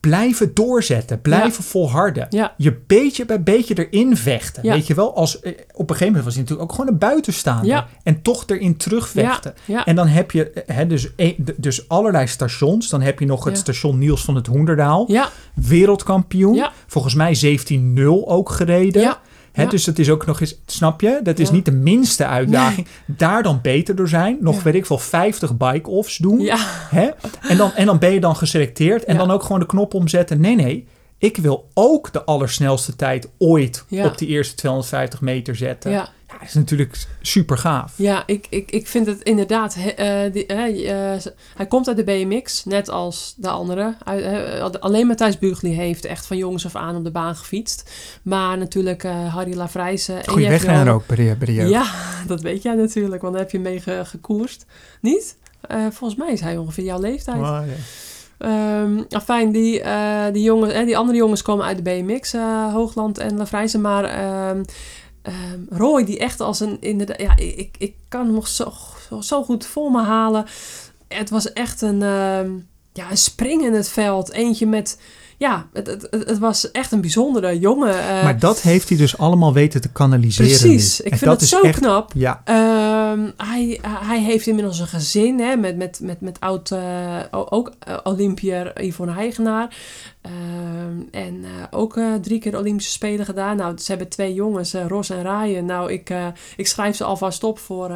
blijven doorzetten, blijven volharden. Ja. Je beetje bij beetje erin vechten. Ja. Weet je wel, als, eh, op een gegeven moment was hij natuurlijk ook gewoon een buitenstaander. En toch erin terugvechten. Ja. En dan heb je eh, hè, dus, dus allerlei stations. Dan heb je nog het station Niels van het Hoenderdaal. Wereldkampioen. Volgens mij 17-0 ook gereden. Ja, Hè, Ja. Dus dat is ook nog eens, snap je? Dat is Ja. niet de minste uitdaging. Daar dan beter door zijn. Nog Ja. weet ik veel, 50 bike-offs doen. Hè? En, dan, en dan ben je dan geselecteerd. En dan ook gewoon de knop omzetten. Nee, nee. Ik wil ook de allersnelste tijd ooit op die eerste 250 meter zetten. Ja. dat is natuurlijk super gaaf. Ja, ik, ik, ik vind het inderdaad. he- eh, die- eh, hij komt uit de BMX, net als de andere. Uit- alleen Matthijs Bugli heeft echt van jongens af aan op de baan gefietst. Maar natuurlijk eh, Harry Lavrijsen. en Goeie wegrenner ook bij de, bij de jeugd. Ja, dat weet jij natuurlijk, want daar heb je mee ge- gekoerst. Niet? Volgens mij is hij ongeveer jouw leeftijd. Oh, ja. Ehm afijn, die, eh, die, jongens, eh, die andere jongens komen uit de BMX, Hoogland en Lavrijzen. Maar ehm, ehm, Roy, die echt als een... Inderdaad, ja, ik, ik, kan hem nog zo, zo, zo goed voor me halen. Het was echt een, ehm, ja, een spring in het veld. Eentje met... Ja, het, het, het was echt een bijzondere jongen. eh, Maar dat heeft hij dus allemaal weten te kanaliseren. precies, nu. ik En vind dat het zo echt- knap. Ja, Ehm, hij, hij heeft inmiddels een gezin hè, met, met, met, met oud, eh, ook eh, Olympiër Yvonne Heigenaar. Ehm, en ook drie keer Olympische Spelen gedaan. Nou, ze hebben twee jongens, Ros en Ryan. Nou, ik, ik schrijf ze alvast op voor,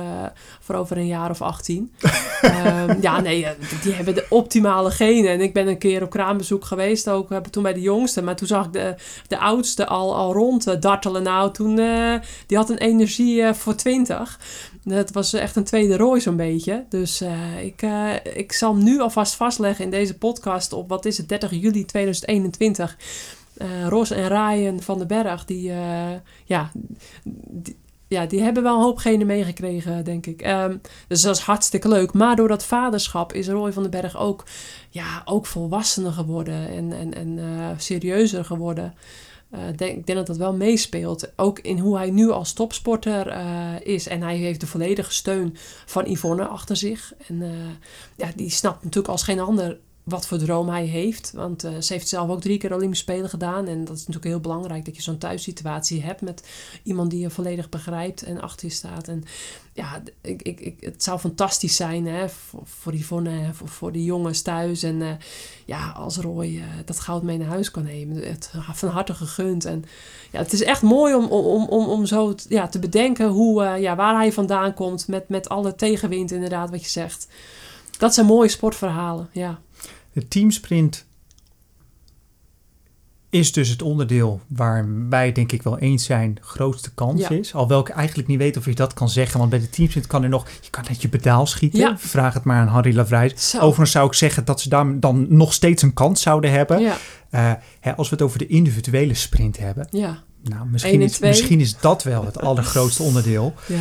voor over een jaar of 18. Ehm, ja, nee, die hebben de optimale genen. En ik ben een keer op kraambezoek geweest, ook toen bij de jongste. Maar toen zag ik de, de oudste al, al rond eh, dartelen. Nou, toen, eh, die had een energie eh, voor 20. Dat was echt een tweede rooi zo'n beetje. Dus ik, ik zal nu alvast vastleggen in deze podcast op, wat is het, 30 juli 2021. Eh Ros en Ryan van den Berg, die, ja, die, ja, die hebben wel een hoop genen meegekregen, denk ik. Ehm, dus dat is hartstikke leuk. Maar door dat vaderschap is Roy van den Berg ook, ja, ook volwassener geworden en, en, en eh, serieuzer geworden. Eh, denk, ik denk dat dat wel meespeelt. Ook in hoe hij nu als topsporter eh, is. En hij heeft de volledige steun van Yvonne achter zich. En ja, die snapt natuurlijk als geen ander wat voor droom hij heeft. Want eh, ze heeft zelf ook drie keer Olympische Spelen gedaan. En dat is natuurlijk heel belangrijk dat je zo'n thuissituatie hebt met iemand die je volledig begrijpt en achter je staat. En ja, ik, ik, ik, het zou fantastisch zijn hè, voor, voor Yvonne, voor, voor die jongens thuis. En eh, ja, als Roy eh, dat goud mee naar huis kan nemen. Het, van harte gegund. En ja, het is echt mooi om, om, om, om zo ja, te bedenken hoe, ja, waar hij vandaan komt. Met, met alle tegenwind inderdaad, wat je zegt. Dat zijn mooie sportverhalen, ja. De teamsprint is dus het onderdeel waar wij denk ik wel eens zijn grootste kans Ja. is. Alhoewel ik eigenlijk niet weet of je dat kan zeggen. Want bij de teamsprint kan er nog... Je kan net je pedaal schieten. Ja. Vraag het maar aan Harry Lavrijs. Zo. Overigens zou ik zeggen dat ze daar dan nog steeds een kans zouden hebben. Ja, Eh, hè, als we het over de individuele sprint hebben. ja, Nou, misschien en is, misschien is dat wel het allergrootste onderdeel. ja.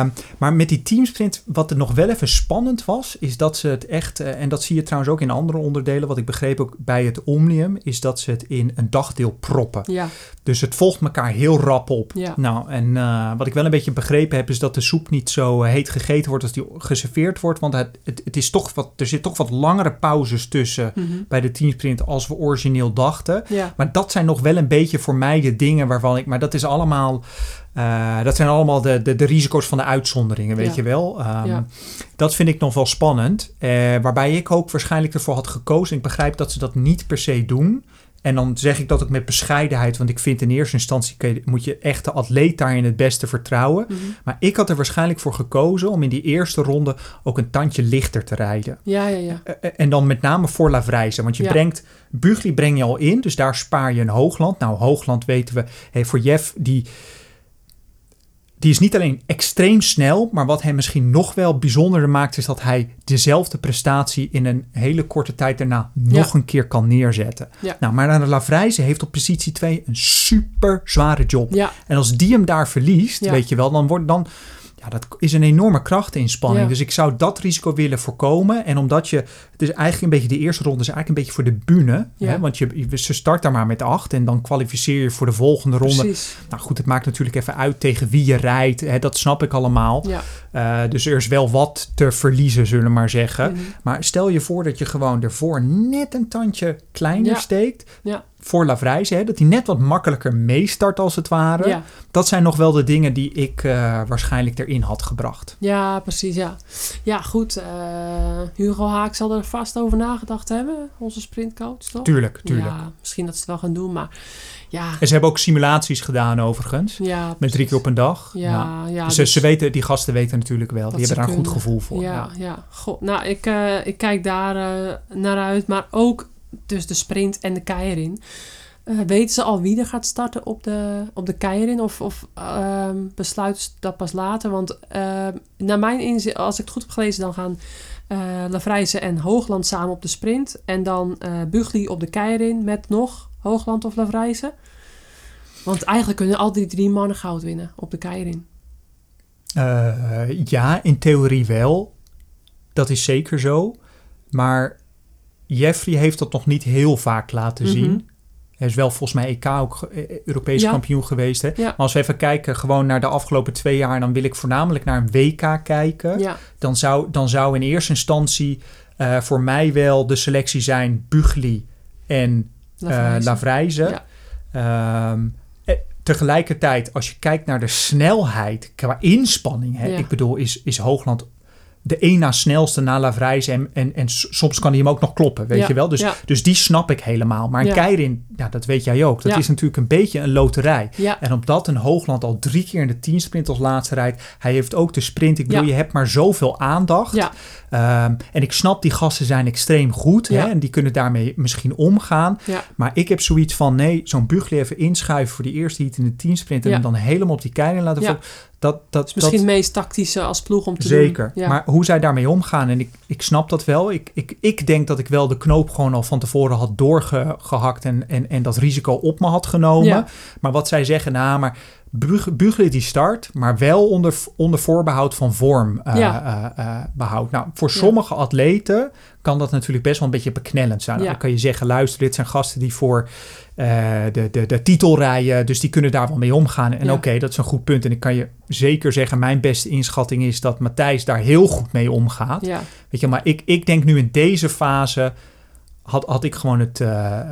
Ehm, maar met die teamsprint, wat er nog wel even spannend was, is dat ze het echt, eh, en dat zie je trouwens ook in andere onderdelen, wat ik begreep ook bij het Omnium, is dat ze het in een dagdeel proppen. ja. Dus het volgt elkaar heel rap op. Ja. Nou, en eh, wat ik wel een beetje begrepen heb, is dat de soep niet zo heet gegeten wordt als die geserveerd wordt. Want het, het, het is toch wat, er zit toch wat langere pauzes tussen Mhm. bij de teamsprint als we origineel dachten. Maar dat zijn nog wel een beetje voor mij de dingen waarvan ik. Maar dat is allemaal. eh, dat zijn allemaal de, de, de risico's van de uitzonderingen, weet Ja. je wel. Ehm, Ja. Dat vind ik nog wel spannend. Eh, waarbij ik ook waarschijnlijk ervoor had gekozen. Ik begrijp dat ze dat niet per se doen. En dan zeg ik dat ook met bescheidenheid. Want ik vind in eerste instantie moet je echt de atleet daarin het beste vertrouwen. Mhm. Maar ik had er waarschijnlijk voor gekozen om in die eerste ronde ook een tandje lichter te rijden. ja, ja, ja. Eh, eh, En dan met name voor Lavrijzen. Want je Ja. brengt, Bugli breng je al in, dus daar spaar je een Hoogland. Nou, Hoogland weten we, hey, voor Jeff, die, die is niet alleen extreem snel, maar wat hem misschien nog wel bijzonderder maakt, is dat hij dezelfde prestatie in een hele korte tijd daarna nog een keer kan neerzetten. Ja. Nou, maar Lavrijzen heeft op positie 2 een super zware job. Ja, En als die hem daar verliest, weet je wel, dan wordt dan. Ja, dat is een enorme krachtinspanning. Ja. Dus ik zou dat risico willen voorkomen. En omdat je. Het is eigenlijk een beetje de eerste ronde, is eigenlijk een beetje voor de bühne. Ja. Hè? Want je, ze start daar maar met acht. En dan kwalificeer je voor de volgende ronde. precies. Nou goed, het maakt natuurlijk even uit tegen wie je rijdt. Hè? Dat snap ik allemaal. Ja. Eh, dus er is wel wat te verliezen, zullen we maar zeggen. Mhm. Maar stel je voor dat je gewoon ervoor net een tandje kleiner Ja. steekt. Ja. Voor Lavrijzen, hè? dat hij net wat makkelijker meestart als het ware. Ja. Dat zijn nog wel de dingen die ik eh, waarschijnlijk erin had gebracht. ja, precies, ja. Ja, goed. eh, Hugo Haak zal er vast over nagedacht hebben, onze sprintcoach, toch? Tuurlijk, tuurlijk. Ja, misschien dat ze het wel gaan doen, maar ja. En ze hebben ook simulaties gedaan overigens. ja Met drie keer op een dag. Ja, ja. Dus, dus- ze weten, die gasten weten natuurlijk wel. Die hebben daar een goed gevoel voor. Ja, ja. Goh, nou, ik, eh, ik kijk daar eh, naar uit. Maar ook dus de sprint en de keirin. Eh, weten ze al wie er gaat starten op de, op de keirin? Of, of ehm, besluiten ze dat pas later? Want ehm, naar mijn inzicht, als ik het goed heb gelezen, dan gaan Lavrijzen en Hoogland samen op de sprint. En dan eh Bugli op de keirin met nog Hoogland of Lavrijzen. Want eigenlijk kunnen al die drie mannen goud winnen op de keirin. Ja, in theorie wel. Dat is zeker zo. Maar Jeffrey heeft dat nog niet heel vaak laten Mhm. zien. Hij is wel volgens mij EK ook eh, Europees Ja. kampioen geweest. Hè? Ja. Maar als we even kijken gewoon naar de afgelopen twee jaar... dan wil ik voornamelijk naar een WK kijken. Ja, Dan, zou, dan zou in eerste instantie eh, voor mij wel de selectie zijn... Bugli en eh Lavrijzen. Ehm, eh, tegelijkertijd, als je kijkt naar de snelheid qua inspanning, hè, ik bedoel, is, is Hoogland de één na snelste na Lavrijzen en, en, en soms kan hij hem ook nog kloppen, weet Ja, je wel? Dus, ja. dus die snap ik helemaal. Maar een Ja. Keirin, ja, dat weet jij ook, dat is natuurlijk een beetje een loterij. Ja, En omdat een Hoogland al drie keer in de teamsprint als laatste rijdt, hij heeft ook de sprint. Ik bedoel, je hebt maar zoveel aandacht. ja, Ehm, en ik snap, die gasten zijn extreem goed. Hè, en die kunnen daarmee misschien omgaan. ja. Maar ik heb zoiets van, nee, zo'n Bugli even inschuiven voor die eerste heat in de teamsprint. En hem dan helemaal op die keiling laten Ja. Dat, dat, is misschien dat, het meest tactische als ploeg om te Zeker. doen. Ja. Maar hoe zij daarmee omgaan, en ik, ik snap dat wel. Ik, ik, ik denk dat ik wel de knoop gewoon al van tevoren had doorgehakt en, en, en dat risico op me had genomen. Ja. Maar wat zij zeggen, nou, maar Bug- Bugli die start, maar wel onder, onder voorbehoud van vorm eh, Ja. eh, eh, behoud. Nou, voor Ja. sommige atleten kan dat natuurlijk best wel een beetje beknellend zijn. Ja. Dan kan je zeggen, luister, dit zijn gasten die voor de, de, de titel rijden, dus die kunnen daar wel mee omgaan. En Ja. oké, dat is een goed punt. En ik kan je zeker zeggen, mijn beste inschatting is dat Matthijs daar heel goed mee omgaat. ja, Weet je, maar ik, ik denk nu in deze fase had, had ik gewoon het, eh, eh,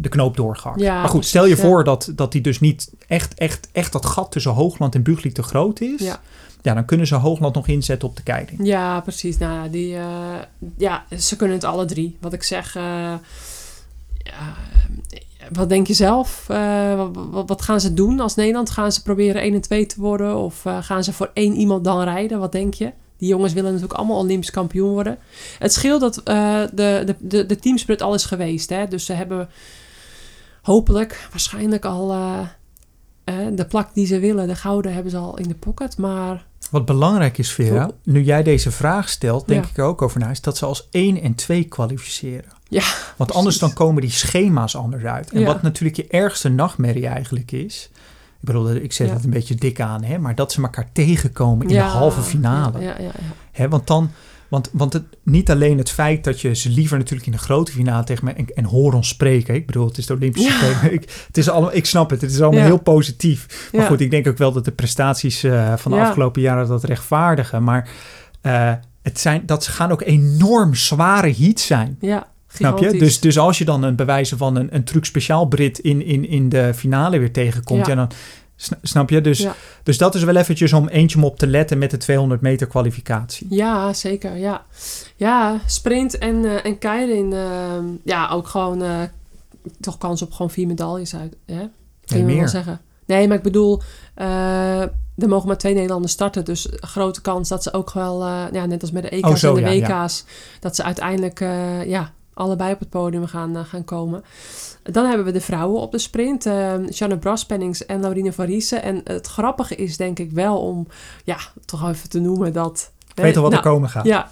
de knoop doorgehakt. Ja, maar goed, precies, stel je ja. voor dat, dat die dus niet echt, echt, echt dat gat tussen Hoogland en Bugli te groot is. Ja. Ja, dan kunnen ze Hoogland nog inzetten op de keiling. Ja, precies. Nou, ja, die, eh, ja, ze kunnen het alle drie. Wat ik zeg, eh, ja, wat denk je zelf? Eh, wat, gaan ze doen als Nederland? Gaan ze proberen 1 en 2 te worden? Of eh, gaan ze voor één iemand dan rijden? Wat denk je? Die jongens willen natuurlijk allemaal Olympisch kampioen worden. Het scheelt dat eh, de, de, de, de teamsprint al is geweest. Hè? Dus ze hebben hopelijk, waarschijnlijk al de plak die ze willen. De gouden hebben ze al in de pocket. Maar Wat belangrijk is, Vera, nu jij deze vraag stelt, denk Ja. ik er ook over na, is dat ze als 1 en 2 kwalificeren. Ja, Want anders precies. dan komen die schema's anders uit. En Ja. wat natuurlijk je ergste nachtmerrie eigenlijk is. Ik bedoel, ik zet Ja. het een beetje dik aan, hè, maar dat ze elkaar tegenkomen in de halve finale. Ja, ja, ja, ja. Hè, want dan, want, want het, niet alleen het feit dat je ze liever natuurlijk in de grote finale tegen me en, en hoor ons spreken. Ik bedoel, het is de Olympische. Spelen. Ik, het is allemaal, ik snap het, het is allemaal heel positief. Maar goed, ik denk ook wel dat de prestaties eh, van de afgelopen jaren dat rechtvaardigen. Maar eh, het zijn, dat gaan ook enorm zware heats zijn. Ja, Snap je? Dus, dus als je dan een bewijzen van een, een truc speciaal Brit in, in, in de finale weer tegenkomt, ja. Ja. dan sna- snap je? Dus, Ja. dus dat is wel eventjes om eentje om op te letten met de 200 meter kwalificatie. Ja, zeker. Ja, ja sprint en, eh en keirin. ehm, ja, ook gewoon eh, toch kans op gewoon vier medailles uit. Hè? Kun je Nee, wel meer. zeggen. Nee, maar ik bedoel, eh, er mogen maar twee Nederlanders starten. Dus grote kans dat ze ook wel, ja, net als met de EK's Oh, zo, en de ja, ja. WK's, dat ze uiteindelijk ja, allebei op het podium gaan, eh, gaan komen. Dan hebben we de vrouwen op de sprint. eh Shannon Braspennings en Laurine van Riesen. En het grappige is denk ik wel om, ja, toch even te noemen dat... Ik weet al wat nou, er komen gaat. Ja,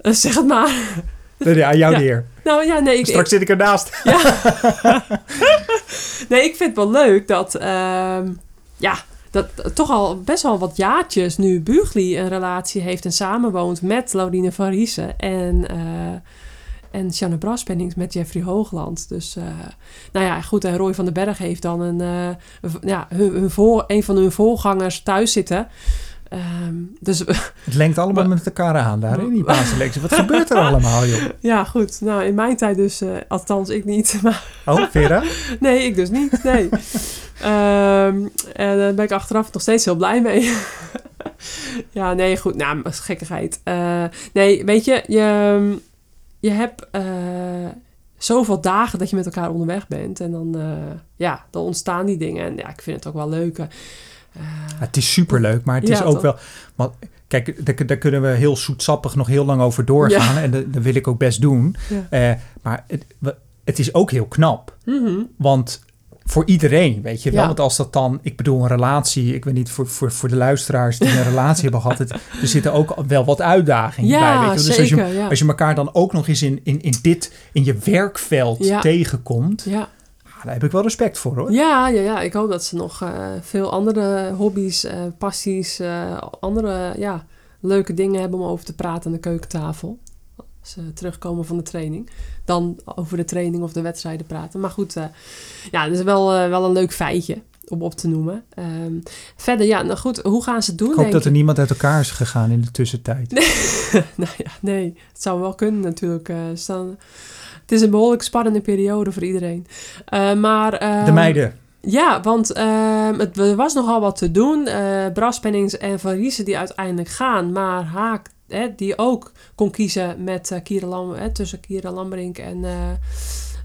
Eh, zeg het maar. Nee, aan jou Ja. de eer. Nou ja, nee, ik, Straks zit ik ernaast. nee, ik vind het wel leuk dat, ehm, ja, dat toch al best wel wat jaartjes nu Bugli een relatie heeft en samenwoont met Laurine van Riesen en, eh en Sjanne Braspennings met Jeffrey Hoogland. Dus, eh, nou ja, goed, en Roy van den Berg heeft dan een, eh, ja, hun, hun voor, een van hun voorgangers thuis zitten. Ehm, dus Het lengt allemaal met elkaar aan daar, hè, die baanselectie. Wat gebeurt er allemaal, joh? ja, goed. Nou, in mijn tijd dus, eh, althans ik niet, maar Oh, Vera? Nee, ik dus niet. Nee. Ehm, en daar ben ik achteraf nog steeds heel blij mee. ja, nee, goed. Nou, gekkigheid. Nee, weet je, je, je hebt eh, zoveel dagen dat je met elkaar onderweg bent. En dan, eh, ja, dan ontstaan die dingen. En ja, ik vind het ook wel leuk. eh. Het is superleuk, maar het is ook toch? wel... Want, kijk, daar, daar kunnen we heel zoetsappig nog heel lang over doorgaan. En dat, dat wil ik ook best doen. Ja. Maar het, het is ook heel knap. Mhm. Want voor iedereen, weet je wel. Ja. Want als dat dan, ik bedoel, een relatie, ik weet niet, voor, voor, voor de luisteraars die een relatie hebben gehad, het, er zitten ook wel wat uitdagingen bij. Weet je? Dus zeker. als je, ja. als je elkaar dan ook nog eens in, in, in dit, in je werkveld Ja. tegenkomt, ja. ah, daar heb ik wel respect voor hoor. Ja, ja, ja, ik hoop dat ze nog eh, veel andere hobby's, eh, passies, eh, andere ja, leuke dingen hebben om over te praten aan de keukentafel. Ze terugkomen van de training. Dan over de training of de wedstrijden praten. Maar goed, eh, ja, dat is wel, eh, wel een leuk feitje om op te noemen. Ehm, verder, ja, nou goed, hoe gaan ze het doen? Ik hoop dat er niemand uit elkaar is gegaan in de tussentijd. nou ja, nee, het zou wel kunnen natuurlijk. eh, staan, het is een behoorlijk spannende periode voor iedereen. Maar, De ehm, meiden. Ja, want ehm, het, er was nogal wat te doen. Braspennings en Van Riesen die uiteindelijk gaan. Maar Haak, hè, die ook kon kiezen met eh Kira Lam, hè, tussen Kira Lambrink en... eh,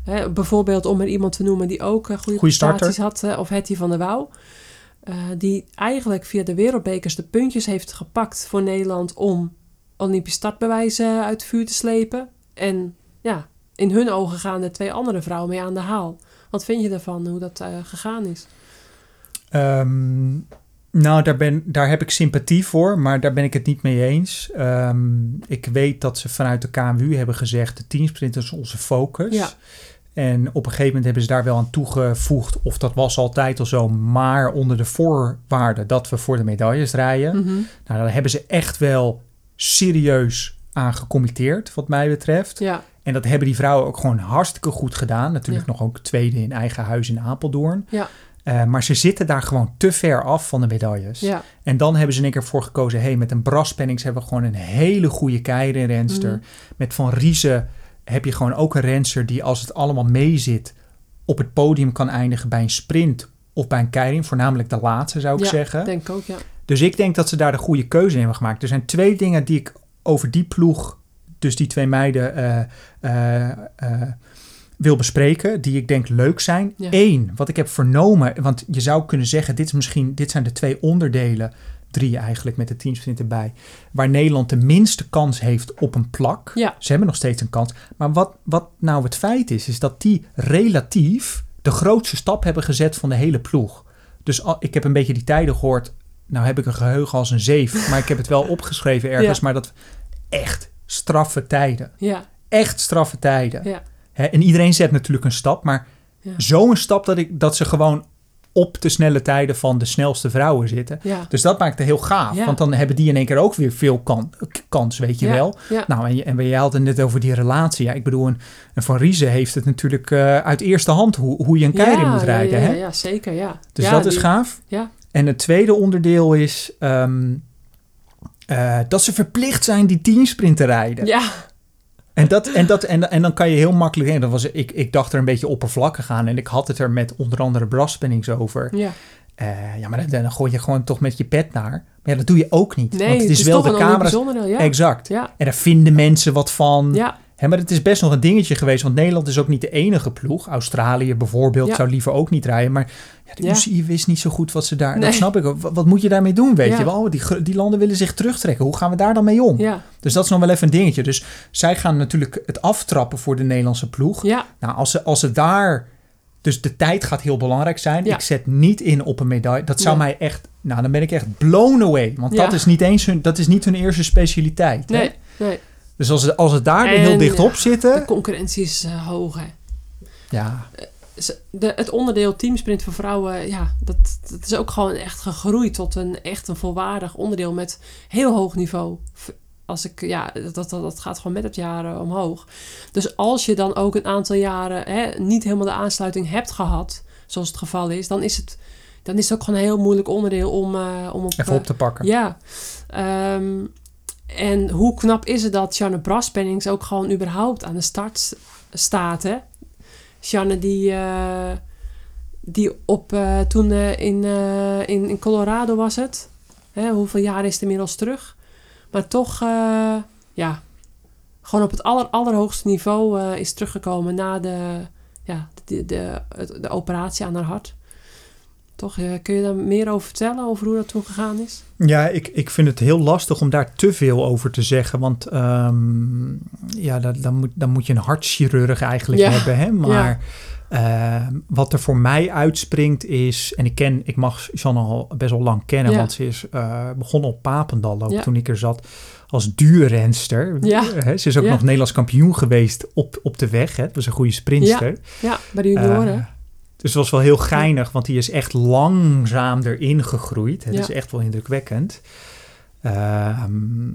hè, bijvoorbeeld om er iemand te noemen die ook eh, goede Goeie starter. prestaties had. of Hetty van der Wouw. Die eigenlijk via de wereldbekers de puntjes heeft gepakt voor Nederland... om Olympisch startbewijzen uit het vuur te slepen. En ja, in hun ogen gaan de twee andere vrouwen mee aan de haal. Wat vind je daarvan, hoe dat gegaan is? Ehm, nou, daar, ben, daar heb ik sympathie voor, maar daar ben ik het niet mee eens. Ehm, ik weet dat ze vanuit de KMU hebben gezegd, de teamsprint is onze focus. Ja. En op een gegeven moment hebben ze daar wel aan toegevoegd, of dat was altijd al zo, maar onder de voorwaarde dat we voor de medailles rijden. Mhm. Nou, daar hebben ze echt wel serieus aan gecommitteerd, wat mij betreft. Ja, En dat hebben die vrouwen ook gewoon hartstikke goed gedaan. Natuurlijk Ja. nog ook tweede in eigen huis in Apeldoorn. Ja. Eh, maar ze zitten daar gewoon te ver af van de medailles. ja, En dan hebben ze in één keer voor gekozen... hey, met een Braspennings hebben we gewoon een hele goede keirenrenster. Mhm. Met Van Riezen heb je gewoon ook een renster die als het allemaal meezit op het podium kan eindigen bij een sprint of bij een keiring. Voornamelijk de laatste zou ik Ja, zeggen. denk ook, ja. Dus ik denk dat ze daar de goede keuze in hebben gemaakt. Er zijn twee dingen die ik over die ploeg, dus die twee meiden, eh, eh, wil bespreken. Die ik denk leuk zijn. Ja. Eén, wat ik heb vernomen, want je zou kunnen zeggen, dit, is misschien, dit zijn de twee onderdelen, drie eigenlijk met de teamsprint erbij, waar Nederland de minste kans heeft op een plak. Ja. Ze hebben nog steeds een kans. Maar wat, wat nou het feit is, is dat die relatief de grootste stap hebben gezet van de hele ploeg. Dus al- ik heb een beetje die tijden gehoord. Nou heb ik een geheugen als een zeef, maar ik heb het wel opgeschreven ergens. Ja. Maar dat echt straffe tijden. Ja, Echt straffe tijden. ja, Hè, en iedereen zet natuurlijk een stap, maar Ja. zo'n stap dat, ik, dat ze gewoon op de snelle tijden van de snelste vrouwen zitten. ja. Dus dat maakt het heel gaaf, Ja. want dan hebben die in één keer ook weer veel kan, kans, weet je Ja, wel. Nou, en, je- en jij had het net over die relatie. Ja, ik bedoel, een, een Van Riesen heeft het natuurlijk eh, uit eerste hand hoe, hoe je een keirin moet rijden. Ja, hè? ja, zeker, ja. Dus dat is gaaf. Ja, En het tweede onderdeel is ehm, eh, dat ze verplicht zijn die teamsprint te rijden. ja, En, dat, en, dat, en, en dan kan je heel makkelijk... Dat was, ik, ik dacht er een beetje oppervlakkig aan. En ik had het er met onder andere Braspennings over. ja. Eh, ja, maar dan, dan gooi je gewoon toch met je pet naar. Maar ja, dat doe je ook niet. Nee, want het is, wel de een Olympisch camera's. onderdeel, ja. Exact. Ja, En daar vinden mensen wat van. ja, Hè, maar het is best nog een dingetje geweest, want Nederland is ook niet de enige ploeg. Australië bijvoorbeeld Ja. zou liever ook niet rijden. Maar ja, de Ja. UCI wist niet zo goed wat ze daar... Nee. Dat snap ik. Wat, wat moet je daarmee doen, weet je wel? Die, gr- die landen willen zich terugtrekken. Hoe gaan we daar dan mee om? ja, Dus dat is nog wel even een dingetje. Dus zij gaan natuurlijk het aftrappen voor de Nederlandse ploeg. ja, Nou, als ze, als ze daar... Dus de tijd gaat heel belangrijk zijn. Ik zet niet in op een medaille. Dat zou mij echt... Nou, dan ben ik echt blown away. Want dat is niet eens hun, dat is niet hun eerste specialiteit. hè? nee, nee. Dus als ze, als ze daar heel dicht op zitten... De concurrentie is eh, hoog, hè. Ja, Ze- De, het onderdeel teamsprint voor vrouwen, ja, dat, dat is ook gewoon echt gegroeid tot een echt een volwaardig onderdeel met heel hoog niveau. Als ik, ja, dat, dat, dat gaat gewoon met het jaar eh, omhoog. Dus als je dan ook een aantal jaren hè, niet helemaal de aansluiting hebt gehad, zoals het geval is, dan is het, dan is het ook gewoon een heel moeilijk onderdeel om, eh, om op, even eh, op te pakken. ja. Ehm, en hoe knap is het dat Sjanne Braspennings ook gewoon überhaupt aan de start staat, hè? Sjanne die, eh, die op, eh, toen eh, in, in, in Colorado was het. Hè, hoeveel jaar is het inmiddels terug? Maar toch, ja, gewoon op het aller, allerhoogste niveau is teruggekomen na de, ja, de, de, de operatie aan haar hart. Toch, eh, kun je daar meer over vertellen, over hoe dat toen gegaan is? Ja, ik, ik vind het heel lastig om daar te veel over te zeggen. Want ehm, ja, dan, dan, moet, dan moet je een hartchirurg eigenlijk Ja. hebben. Hè? Maar ehm, wat er voor mij uitspringt is... En ik, ken, ik mag Jeanne al best wel lang kennen. Ja. Want ze is eh, begonnen op Papendal ook Ja. toen ik er zat. Als duurrenster. Ja. Ze is ook Ja. nog Nederlands kampioen geweest op, op de weg. Hè? Het was een goede sprinter. Ja, bij de junioren. Dus het was wel heel geinig, want die is echt langzaam erin gegroeid. Het Ja. is echt wel indrukwekkend. Ehm,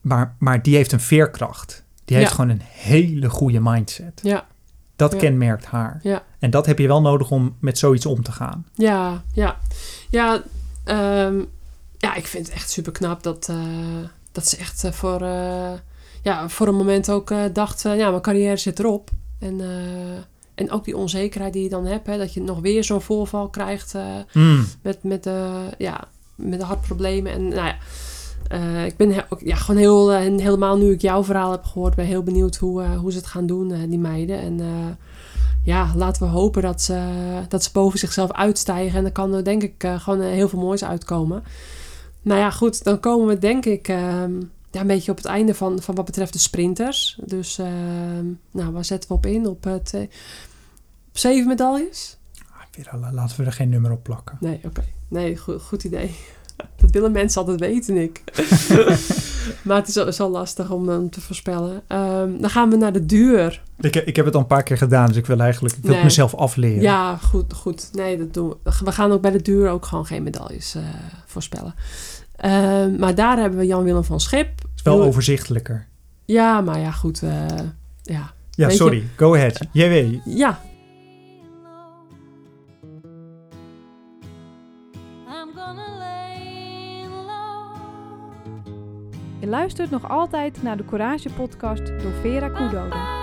maar, maar die heeft een veerkracht. Die heeft Ja. gewoon een hele goede mindset. ja, Dat Ja. kenmerkt haar. Ja. En dat heb je wel nodig om met zoiets om te gaan. ja, ja. Ja, ehm, ja, ik vind het echt super knap dat, eh, dat ze echt eh, voor, eh, ja, voor een moment ook dacht... ja, mijn carrière zit erop. En, en ook die onzekerheid die je dan hebt. Hè, dat je nog weer zo'n voorval krijgt eh, Mm. met, met, de, ja, met de hartproblemen. En nou ja, eh, ik ben he- ook, ja, gewoon heel, eh, helemaal nu ik jouw verhaal heb gehoord, ben heel benieuwd hoe, eh, hoe ze het gaan doen, eh, die meiden. En eh, ja, laten we hopen dat ze, dat ze boven zichzelf uitstijgen. En dan kan er denk ik eh, gewoon eh, heel veel moois uitkomen. Nou ja, goed, dan komen we denk ik ehm, ja, een beetje op het einde van, van wat betreft de sprinters. Dus ehm, nou, waar zetten we op in? Op, het, eh, op zeven medailles? Ah, weer al- Laten we er geen nummer op plakken. Nee, oké. Nee, goed, goed idee. Dat willen mensen altijd weten, ik. maar het is is wel lastig om hem te voorspellen. Ehm, dan gaan we naar de duur. Ik, ik heb het al een paar keer gedaan, dus ik wil eigenlijk ik wil het Nee. mezelf afleren. Ja, goed, goed. Nee, dat doen we. We gaan ook bij de duur ook gewoon geen medailles eh, voorspellen. Ehm, maar daar hebben we Jan-Willem van Schip. is wel overzichtelijker. Ja, maar ja, goed. eh, ja. Ja, je- sorry. Go ahead. JW. ja. Je luistert nog altijd naar de Courage podcast door Vera Koedoden.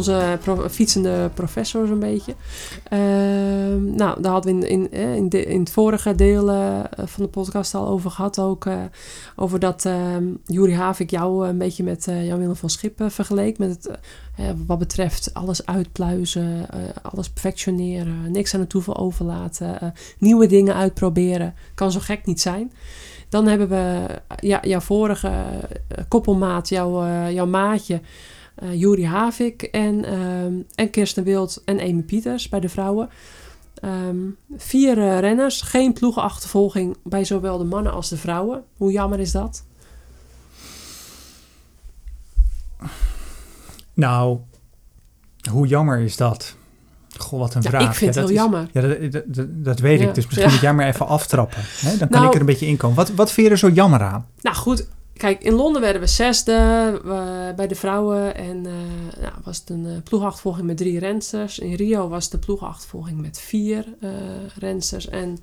Onze fietsende professor zo'n beetje. Ehm, nou, daar hadden we in, in, eh, in, in het vorige deel eh, van de podcast al over gehad. Ook eh, over dat ehm Juri Havik jou een beetje met eh, Jan-Willem van Schip eh, vergeleek. Met het, eh, wat betreft alles uitpluizen, eh, alles perfectioneren, niks aan het toeval overlaten, eh, nieuwe dingen uitproberen. Kan zo gek niet zijn. Dan hebben we ja, jouw vorige eh, koppelmaat, jouw, eh, jouw maatje, eh Juri Havik en, ehm, en Kirsten Wild en Amy Pieters bij de vrouwen. Ehm, vier eh, renners, geen ploegenachtervolging bij zowel de mannen als de vrouwen. Hoe jammer is dat? Nou, hoe jammer is dat? Goh, wat een Ja, vraag. ik vind Ja, het heel is- jammer. Ja, dat, dat, dat- dat weet Ja. ik. Dus misschien moet jij maar even aftrappen. Hè? Dan kan Nou- ik er een beetje in komen. Wat, wat vind je er zo jammer aan? Nou goed, kijk, in Londen werden we zesde eh, bij de vrouwen. En eh nou, was het een eh, ploegachtervolging met drie rensters. In Rio was de ploegachtervolging met vier rensters. En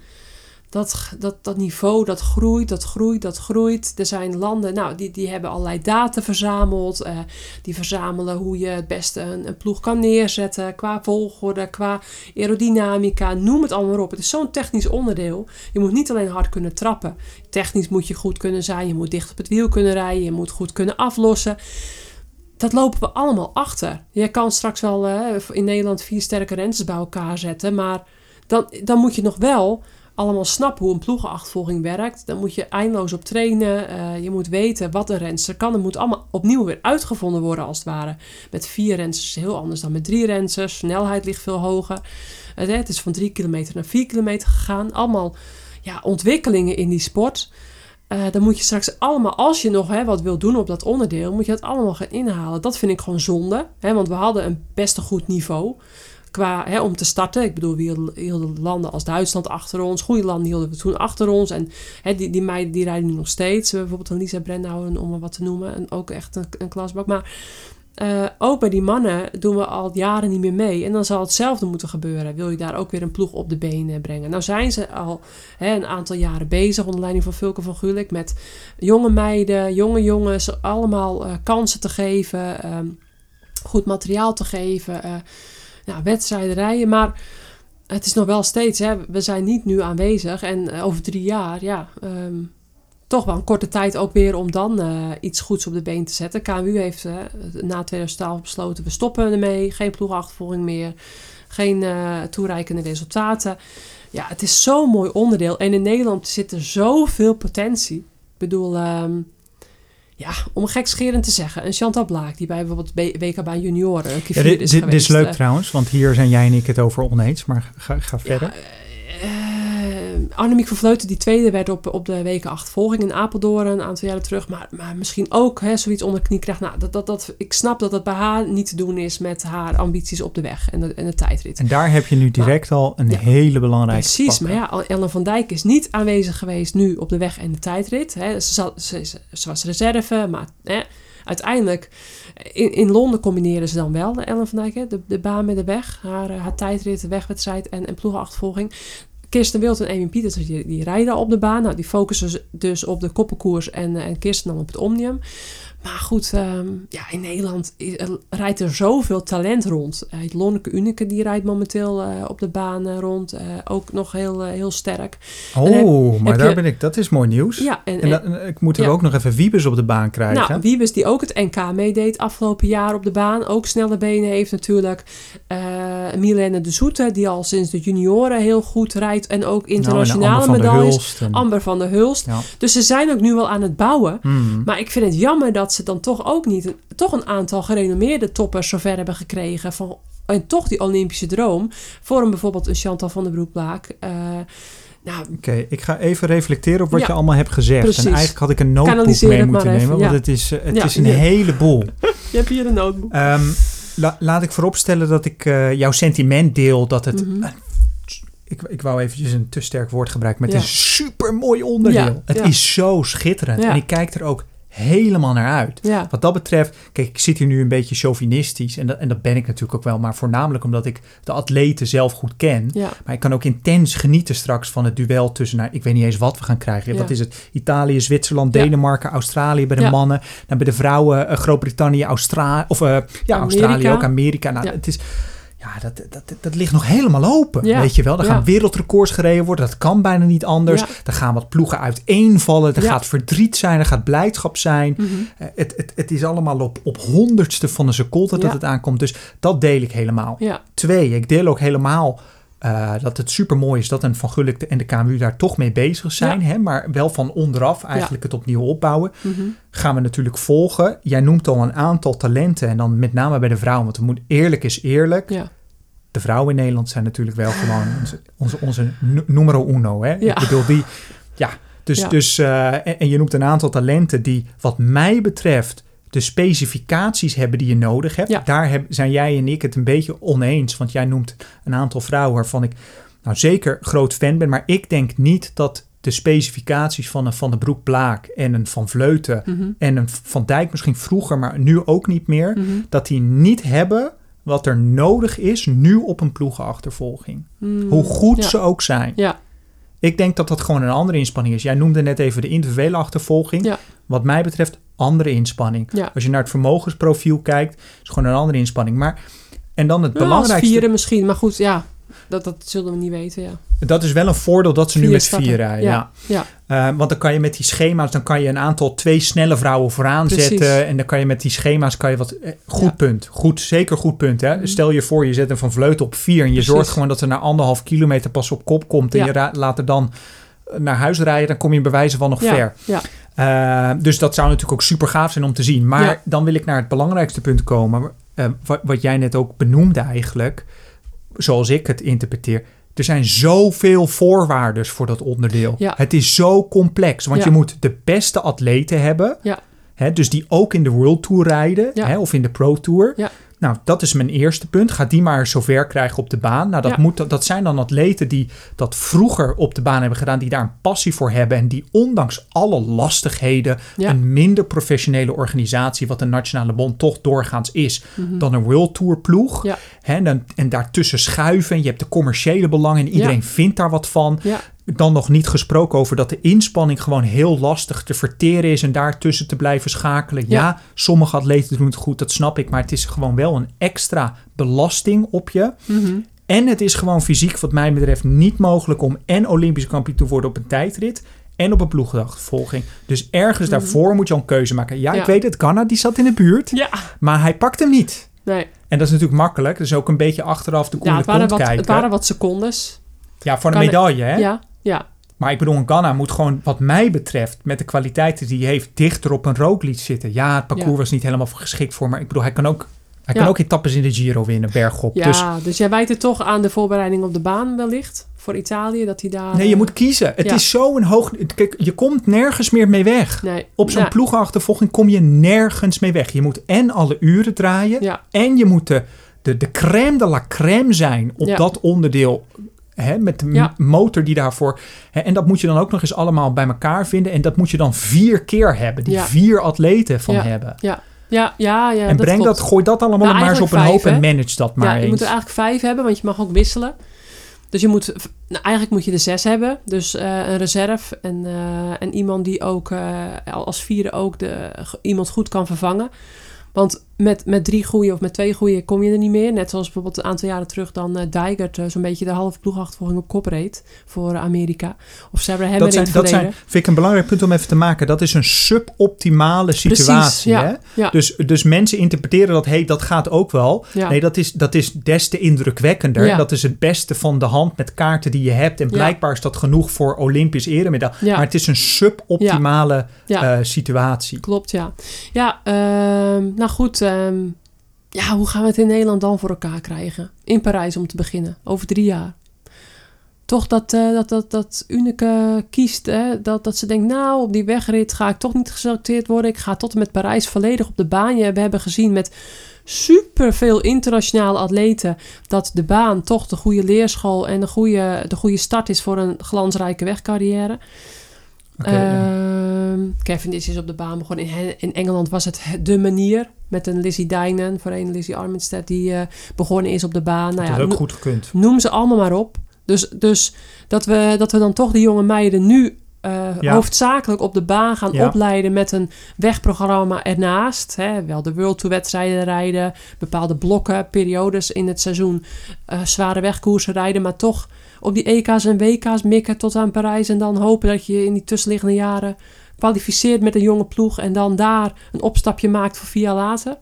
dat, dat, dat niveau, dat groeit, dat groeit, dat groeit. Er zijn landen, nou, die, die hebben allerlei data verzameld. eh, die verzamelen hoe je het beste een, ploeg kan neerzetten. Qua volgorde, qua aerodynamica, noem het allemaal op. Het is zo'n technisch onderdeel. Je moet niet alleen hard kunnen trappen. Technisch moet je goed kunnen zijn. Je moet dicht op het wiel kunnen rijden. Je moet goed kunnen aflossen. Dat lopen we allemaal achter. Je kan straks wel eh, in Nederland vier sterke renners bij elkaar zetten. Maar dan, dan moet je nog wel allemaal snappen hoe een ploegenachtervolging werkt. Dan moet je eindeloos op trainen. Eh, je moet weten wat een renster kan. Het moet allemaal opnieuw weer uitgevonden worden als het ware. Met vier rensters is het heel anders dan met drie rensters. Snelheid ligt veel hoger. Het is van drie kilometer naar vier kilometer gegaan. Allemaal ja, ontwikkelingen in die sport. Eh, dan moet je straks allemaal, als je nog hè, wat wil doen op dat onderdeel, moet je dat allemaal gaan inhalen. Dat vind ik gewoon zonde. Hè, want we hadden een best goed niveau qua, hè, om te starten. Ik bedoel, we hielden, landen als Duitsland achter ons. Goede landen hielden we toen achter ons. En hè, die, die meiden die rijden nu nog steeds. Bijvoorbeeld een Lisa Brennauer, om maar wat te noemen. En ook echt een, een klasbak. Maar eh, ook bij die mannen doen we al jaren niet meer mee. En dan zal hetzelfde moeten gebeuren. Wil je daar ook weer een ploeg op de benen brengen? Nou zijn ze al hè, een aantal jaren bezig onder leiding van Vulke van Gulik met jonge meiden, jonge jongens, allemaal eh, kansen te geven, ehm, goed materiaal te geven, eh ja, wedstrijden rijden. Maar het is nog wel steeds, hè, we zijn niet nu aanwezig en eh, over drie jaar, ja, ehm, toch wel een korte tijd ook weer om dan eh, iets goeds op de been te zetten. KMU heeft eh, na 2012 besloten, we stoppen ermee, geen ploegachtervolging meer, geen toereikende resultaten. Ja, het is zo'n mooi onderdeel. En in Nederland zit er zoveel potentie. Ik bedoel, ehm, ja, om gekscherend te zeggen, een Chantal Blaak, die bij bijvoorbeeld WK bij junioren een Ja, dit, is dit, dit is leuk eh, trouwens, want hier zijn jij en ik het over oneens. Maar ga, ga verder. ja, eh, Annemiek van Vleuten, die tweede werd op, op de weken achtervolging in Apeldoorn een aantal jaren terug. Maar, maar misschien ook hè, zoiets onder de knie krijgt. Nou, dat, dat, dat, ik snap dat dat bij haar niet te doen is met haar ambities op de weg en de, en de tijdrit. En daar heb je nu direct al een ja, hele belangrijke Precies, maar ja, Ellen van Dijk is niet aanwezig geweest nu op de weg en de tijdrit. Hè. Ze, zat, ze, ze- was reserve, maar hè, uiteindelijk in, in Londen combineren ze dan wel, de Ellen van Dijk, hè, de, de baan met de weg, haar, haar tijdrit, de wegwedstrijd en, en ploegenachtervolging. Kirsten Wild en Amy Pieters, die, die rijden op de baan. Nou, die focussen dus op de koppelkoers en, eh, en Kirsten dan op het Omnium. Maar goed, ehm, ja, in Nederland er rijdt er zoveel talent rond. Eh, Lonneke Unike, die rijdt momenteel eh, op de baan eh, rond. Ook nog heel, heel sterk. Oh, heb- maar heb daar je- ben ik. Dat is mooi nieuws. Ja, en, ik moet er ja. ook nog even Wiebes op de baan krijgen. nou, Wiebes die ook het NK meedeed afgelopen jaar op de baan. Ook snelle benen heeft natuurlijk. Milene de Zoete, die al sinds de junioren heel goed rijdt. En ook Nou, en internationale Amber van medailles. En- Amber van der Hulst. Ja. Dus ze zijn ook nu wel aan het bouwen. Hmm. Maar ik vind het jammer dat ze dan toch ook niet... toch een aantal gerenommeerde toppers zover hebben gekregen... Van, en toch die Olympische droom... voor een bijvoorbeeld een Chantal van der Broek-Blaak... eh, nou, Oké, ik ga even reflecteren op wat Ja, je allemaal hebt gezegd. precies. En eigenlijk had ik een notebook mee moeten nemen, even, want het is, eh, het Ja, is een heleboel. je hebt hier een notebook. Ehm, la- laat ik vooropstellen dat ik eh, jouw sentiment deel dat het... Mhm. ik, ik wou eventjes een te sterk woord gebruiken, maar het is een super mooi onderdeel. Het is zo schitterend. En ik kijk er ook helemaal naar uit. Ja. Wat dat betreft, kijk, ik zit hier nu een beetje chauvinistisch. En dat, en dat ben ik natuurlijk ook wel. Maar voornamelijk omdat ik de atleten zelf goed ken. Ja. Maar ik kan ook intens genieten straks van het duel tussen, nou, ik weet niet eens wat we gaan krijgen. Ja. Wat is het? Italië, Zwitserland. Denemarken, Australië bij de mannen. Dan bij de vrouwen, eh, Groot-Brittannië, Australië. Of eh, ja, Australië ook, Amerika. Nou, het is. Ja, dat, dat, dat ligt nog helemaal open, Ja. weet je wel. Er Ja. gaan wereldrecords gereden worden. Dat kan bijna niet anders. Ja. Er gaan wat ploegen uiteenvallen. Er gaat verdriet zijn. Er gaat blijdschap zijn. Mhm. Eh, het, het, het is allemaal op, op honderdste van een seconde dat het aankomt. Dus dat deel ik helemaal. Twee, ik deel ook helemaal eh, dat het super mooi is dat een Van Gulik en de KMU daar toch mee bezig zijn. Hè, maar wel van onderaf eigenlijk het opnieuw opbouwen. Mhm. Gaan we natuurlijk volgen. Jij noemt al een aantal talenten. En dan met name bij de vrouwen. Want het moet eerlijk is eerlijk. Ja. De vrouwen in Nederland zijn natuurlijk wel gewoon onze, onze, onze nu- numero uno. Hè? Ja. Ik bedoel, die... Ja, dus, Ja. dus eh, en, en je noemt een aantal talenten die wat mij betreft de specificaties hebben die je nodig hebt. Ja. Daar heb, zijn jij en ik het een beetje oneens. Want jij noemt een aantal vrouwen waarvan ik nou zeker groot fan ben. Maar ik denk niet dat de specificaties van een Van de Broek Blaak en een Van Vleuten Mhm. en een Van Dijk misschien vroeger, maar nu ook niet meer, Mhm. dat die niet hebben wat er nodig is nu op een ploegenachtervolging. Mm. Hoe goed Ja. ze ook zijn. Ja. Ik denk dat dat gewoon een andere inspanning is. Jij noemde net even de individuele achtervolging. Ja. Wat mij betreft, andere inspanning. Ja. Als je naar het vermogensprofiel kijkt, is gewoon een andere inspanning. Maar, en dan het als belangrijkste, vieren misschien. Maar goed, ja. Dat, dat zullen we niet weten, ja. Dat is wel een voordeel dat ze nu met vier rijden. Ja. Ja. Ja. Eh, want dan kan je met die schema's, dan kan je een aantal twee snelle vrouwen vooraan Precies. zetten. En dan kan je met die schema's, kan je wat, eh, goed Ja. punt. Goed, zeker goed punt. Hè? Mhm. Stel je voor, je zet een van Vleuten op vier. En je Precies. zorgt gewoon dat er na anderhalf kilometer pas op kop komt. En je laat er dan eh, naar huis rijden. Dan kom je bij wijze van nog ver. Ja. Dus dat zou natuurlijk ook super gaaf zijn om te zien. Maar Ja. dan wil ik naar het belangrijkste punt komen. wat, wat jij net ook benoemde eigenlijk. Zoals ik het interpreteer. Er zijn zoveel voorwaarden voor dat onderdeel. Ja. Het is zo complex. Want Ja. je moet de beste atleten hebben. Ja. Hè, dus die ook in de World Tour rijden. Ja. Hè, of in de Pro Tour. Nou, dat is mijn eerste punt. Ga die maar zover krijgen op de baan. Nou, dat, Ja. moet, dat zijn dan atleten die dat vroeger op de baan hebben gedaan. Die daar een passie voor hebben. En die ondanks alle lastigheden Ja. een minder professionele organisatie, wat de Nationale Bond toch doorgaans is, Mhm. dan een World Tour ploeg. Ja. Hè, en, dan- en daartussen schuiven. Je hebt de commerciële belangen en iedereen vindt daar wat van. Ja. Dan nog niet gesproken over dat de inspanning gewoon heel lastig te verteren is en daartussen te blijven schakelen. Ja, Ja. sommige atleten doen het goed, dat snap ik, maar het is gewoon wel een extra belasting op je. Mhm. En het is gewoon fysiek, wat mij betreft, niet mogelijk om en Olympisch kampioen te worden op een tijdrit en op een ploegdagvolging. Dus ergens Mhm. daarvoor moet je al een keuze maken. Ja, Ja. ik weet het, Ghana die zat in de buurt, Ja. maar hij pakt hem niet. Nee. En dat is natuurlijk makkelijk. Dus ook een beetje achteraf de Ja, koele het waren, kont wat, kijken. het waren wat secondes. Ja, voor een medaille, hè? Ja. Ja. Maar ik bedoel, een Ghana moet gewoon, wat mij betreft, met de kwaliteiten die hij heeft, dichter op een rooklied zitten. Ja, het parcours Ja. was niet helemaal geschikt voor, maar ik bedoel, hij kan ook, hij Ja. kan ook etappes in de Giro winnen, bergop. Ja, Dus dus, jij wijt het toch aan de voorbereiding op de baan wellicht? Voor Italië, dat hij daar... nee, je moet kiezen. Het ja. is zo'n hoog, kijk, je komt nergens meer mee weg. Nee. Op zo'n ploegachtervolging kom je nergens mee weg. Je moet en alle uren draaien, en je moet de, de, de crème de la crème zijn op dat onderdeel. Hè, met de Ja. motor die daarvoor. Hè, en dat moet je dan ook nog eens allemaal bij elkaar vinden. En dat moet je dan vier keer hebben. Die Ja. vier atleten van Ja. hebben. Ja, ja, ja. ja en breng klopt. dat, gooi dat allemaal Nou, maar eens op een hoop en manage dat maar ja, je eens. moet er eigenlijk vijf hebben, want je mag ook wisselen. Dus je moet, nou, eigenlijk moet je er zes hebben. Dus eh, een reserve en, en iemand die ook eh, als vierde ook de, iemand goed kan vervangen. Want met, met drie goeie of met twee goeie kom je er niet meer. Net zoals bijvoorbeeld een aantal jaren terug dan Dijgert eh, zo'n beetje de halve ploegachtervolging op kop reed voor Amerika. Of Sarah Hammer dat, zijn, in dat zijn, vind ik een belangrijk punt om even te maken. Dat is een suboptimale situatie. Precies, ja, hè? ja. Dus, dus mensen interpreteren dat, hey, dat gaat ook wel. Ja. Nee, dat is, dat is des te indrukwekkender. Dat is het beste van de hand met kaarten die je hebt. En blijkbaar is dat genoeg voor Olympisch eremedal. Ja. Maar het is een suboptimale eh, situatie. Klopt, ja. Ja, ehm, nou goed. Ehm, ja, hoe gaan we het in Nederland dan voor elkaar krijgen? In Parijs om te beginnen, over drie jaar. Toch dat, eh, dat, dat, dat Unike kiest, hè? Dat, dat ze denkt, nou, op die wegrit ga ik toch niet geselecteerd worden. Ik ga tot en met Parijs volledig op de baan. Je- We hebben gezien met superveel internationale atleten dat de baan toch de goede leerschool en de goede, de goede start is voor een glansrijke wegcarrière. Ehm, ehm Cavendish is op de baan begonnen. In, in Engeland was het de manier. Met een Lizzie Dijnen, voor een Lizzie Armitstead, die eh, begonnen is op de baan. Nou dat ja, is ook goed gekund. noem ze allemaal maar op. Dus, dus dat, we, dat we dan toch die jonge meiden nu eh, Ja. hoofdzakelijk op de baan gaan Ja. opleiden met een wegprogramma ernaast. Hè, wel de World Tour wedstrijden rijden, bepaalde blokken, periodes in het seizoen, eh, zware wegkoersen rijden, maar toch op die EK's en WK's mikken tot aan Parijs en dan hopen dat je in die tussenliggende jaren kwalificeert met een jonge ploeg en dan daar een opstapje maakt voor vier jaar later.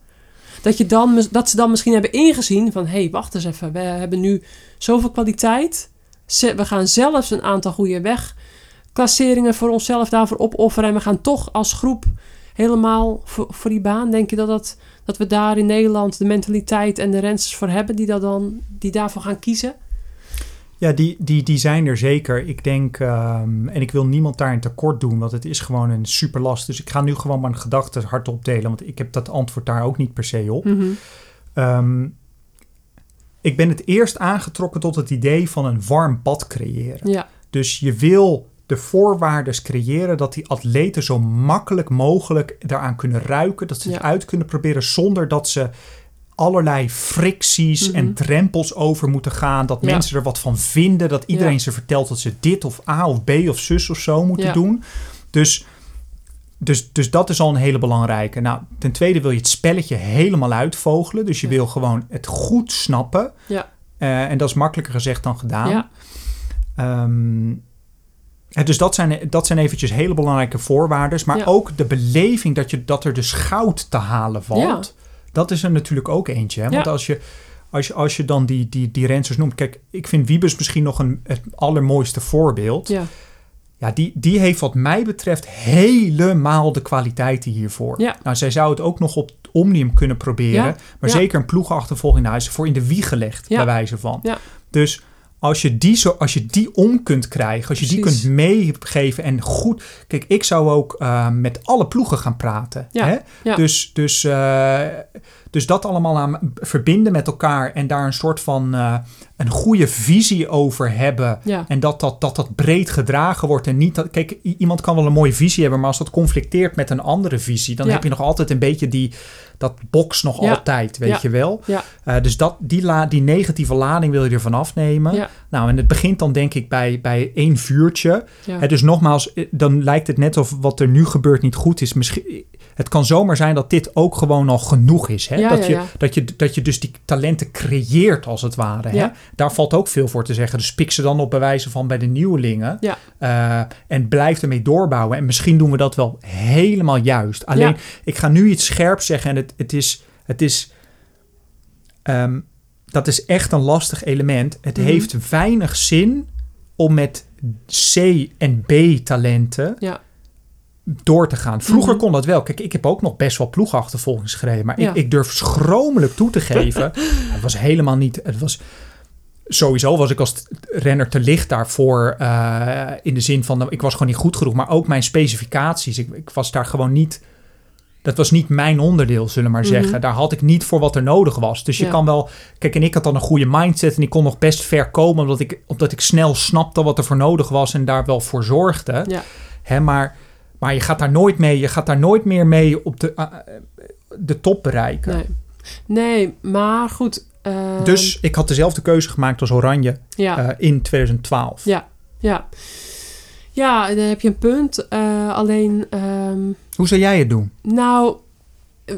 Dat, je dan, dat ze dan misschien hebben ingezien van... hé, hey, wacht eens even, we hebben nu zoveel kwaliteit. We gaan zelfs een aantal goede wegklasseringen voor onszelf daarvoor opofferen... en we gaan toch als groep helemaal voor, voor die baan. Denk je dat, dat, dat we daar in Nederland de mentaliteit en de rensters voor hebben... die, dat dan, die daarvoor gaan kiezen? Ja, die, die, die zijn er zeker. Ik denk, ehm, en ik wil niemand daarin tekort doen, want het is gewoon een superlast. Dus ik ga nu gewoon mijn gedachten hardop delen, want ik heb dat antwoord daar ook niet per se op. Mhm. Ehm, ik ben het eerst aangetrokken tot het idee van een warm bad creëren. Ja, Dus je wil de voorwaarden creëren dat die atleten zo makkelijk mogelijk daaraan kunnen ruiken, dat ze het Ja. uit kunnen proberen zonder dat ze allerlei fricties Mhm. en drempels over moeten gaan, dat Ja. mensen er wat van vinden, dat iedereen Ja. ze vertelt dat ze dit of A of B of zus of zo moeten Ja. doen. Dus, dus, dus dat is al een hele belangrijke. Nou, ten tweede wil je het spelletje helemaal uitvogelen, dus je wil gewoon het goed snappen. Ja. Eh, en dat is makkelijker gezegd dan gedaan. ja, hè, dus dat zijn, dat zijn eventjes hele belangrijke voorwaarden. Maar ook de beleving dat, je, dat er dus goud te halen valt. Dat is er natuurlijk ook eentje. Hè? Want Ja. als, je, als, je, als je dan die, die, die rensters noemt... Kijk, ik vind Wiebes misschien nog een, het allermooiste voorbeeld. ja, Ja, die, die heeft wat mij betreft helemaal de kwaliteiten hiervoor. Ja. Nou, zij zou het ook nog op Omnium kunnen proberen. Ja, Maar ja. zeker een ploegachtervolging, nou, is voor in de wieg gelegd, Ja. bij wijze van. Ja. Dus als je, die zo, als je die om kunt krijgen, als je die kunt meegeven en goed... Kijk, ik zou ook eh, met alle ploegen gaan praten. Ja, Hè? ja. Dus, dus, eh, dus dat allemaal aan verbinden met elkaar en daar een soort van eh, een goede visie over hebben. ja. En dat dat, dat dat breed gedragen wordt. En niet dat. Kijk, iemand kan wel een mooie visie hebben, maar als dat conflicteert met een andere visie, dan heb je nog altijd een beetje die. Dat box nog Ja. altijd, weet Ja. je wel. Ja. Eh, dus dat, die, la, die negatieve lading wil je ervan afnemen. Ja. Nou, en het begint dan denk ik bij, bij één vuurtje. ja. Hè, dus nogmaals, eh, dan lijkt het net of wat er nu gebeurt niet goed is. Misschien, het kan zomaar zijn dat dit ook gewoon al genoeg is. Hè? Ja, dat, ja, je. Dat, je, dat je dus die talenten creëert als het ware. Hè? Daar valt ook veel voor te zeggen. Dus pik ze dan op bij wijze van bij de nieuwelingen. Eh, en blijf ermee doorbouwen. En misschien doen we dat wel helemaal juist. Alleen, ik ga nu iets scherps zeggen. En het, het is... Het is ehm, dat is echt een lastig element. Het Mhm. heeft weinig zin om met C- en B-talenten Ja. Door te gaan. Vroeger Mhm. kon dat wel. Kijk, ik heb ook nog best wel ploegachtervolging geschreven. Maar Ja. ik, ik durf schromelijk toe te geven. het was helemaal niet... Het was, sowieso was ik als renner te licht daarvoor. eh, in de zin van, ik was gewoon niet goed genoeg. Maar ook mijn specificaties. Ik, ik was daar gewoon niet... Dat was niet mijn onderdeel, zullen we maar Mhm. zeggen. Daar had ik niet voor wat er nodig was. Dus je Ja. kan wel... Kijk, en ik had dan een goede mindset. En ik kon nog best ver komen. Omdat ik, omdat ik snel snapte wat er voor nodig was. En daar wel voor zorgde. Ja. Hè, maar, maar je gaat daar nooit mee. Je gaat daar nooit meer mee op de, eh, de top bereiken. Nee. nee, maar goed. ehm, Dus ik had dezelfde keuze gemaakt als Oranje ja. eh, in 2012. Ja. Ja. Ja, dan heb je een punt. Eh, alleen, ehm, Hoe zou jij het doen? nou,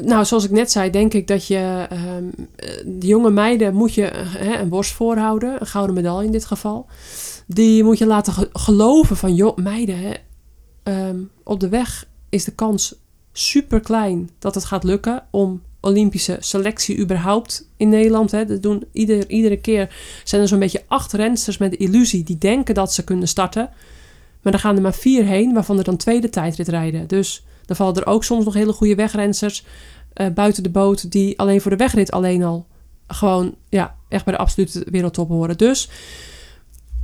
nou, zoals ik net zei, denk ik dat je ehm, eh, de jonge meiden moet je hè, een borst voorhouden, een gouden medaille in dit geval. Die moet je laten ge- geloven van, joh, meiden, hè, ehm, op de weg is de kans super klein dat het gaat lukken om Olympische selectie überhaupt in Nederland. Hè. Dat doen ieder, iedere keer zijn er zo'n beetje acht rensters met de illusie die denken dat ze kunnen starten. Maar dan gaan er maar vier heen, waarvan er dan tweede tijdrit rijden. Dus dan vallen er ook soms nog hele goede wegrensters eh, buiten de boot die alleen voor de wegrit alleen al gewoon ja, echt bij de absolute wereldtop horen. Dus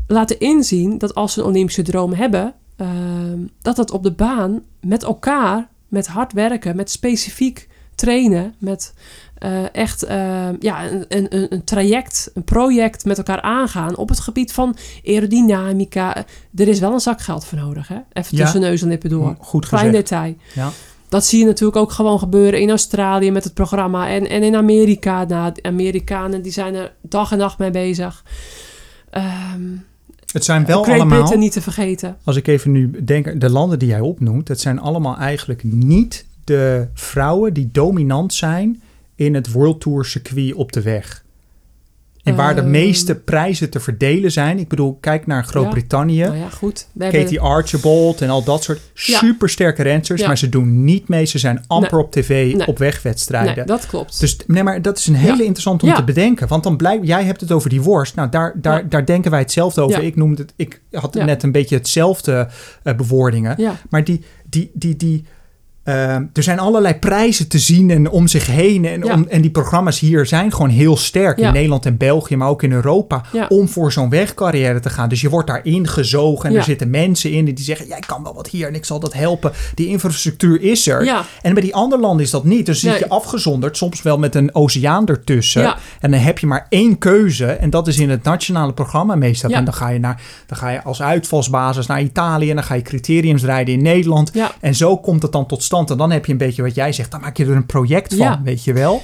laten inzien dat als ze een Olympische droom hebben, ehm, dat dat op de baan met elkaar, met hard werken, met specifiek trainen met eh, echt eh, ja, een, een, een traject, een project met elkaar aangaan op het gebied van aerodynamica. Er is wel een zak geld voor nodig, hè? Even Ja. tussen neus en lippen door. Goed Klein gezegd. detail. Ja. Dat zie je natuurlijk ook gewoon gebeuren in Australië met het programma en, en in Amerika. Nou, de Amerikanen die zijn er dag en nacht mee bezig. Ehm Het zijn wel Great allemaal, Britain niet te vergeten. als ik even nu denk, de landen die jij opnoemt, dat zijn allemaal eigenlijk niet de vrouwen die dominant zijn in het World Tour circuit op de weg. En waar de Ehm. meeste prijzen te verdelen zijn. Ik bedoel, kijk naar Groot-Brittannië. Nou ja, goed. Hebben- Katie Archibald en al dat soort Ja. supersterke rensters. Ja. Maar ze doen niet mee. Ze zijn amper op tv Nee. op wegwedstrijden. Nee, dat klopt. Dus nee, maar dat is een hele interessante om te bedenken. Want dan blijkt, jij hebt het over die worst. Nou, daar, daar, daar denken wij hetzelfde over. Ik noemde het, ik had net een beetje hetzelfde eh, bewoordingen. Maar die, die, die, die, ehm, er zijn allerlei prijzen te zien en om zich heen. En, Ja. om, en die programma's hier zijn gewoon heel sterk. Ja. In Nederland en België, maar ook in Europa. Ja. Om voor zo'n wegcarrière te gaan. Dus je wordt daarin gezogen. En er zitten mensen in die zeggen... jij kan wel wat hier en ik zal dat helpen. Die infrastructuur is er. En bij die andere landen is dat niet. Dus zit Nee. je afgezonderd, soms wel met een oceaan ertussen. En dan heb je maar één keuze. En dat is in het nationale programma meestal. En dan ga, je naar, dan ga je als uitvalsbasis naar Italië. En dan ga je criteriums rijden in Nederland. En zo komt het dan tot stand. En dan heb je een beetje wat jij zegt. Dan maak je er een project van, Ja. weet je wel.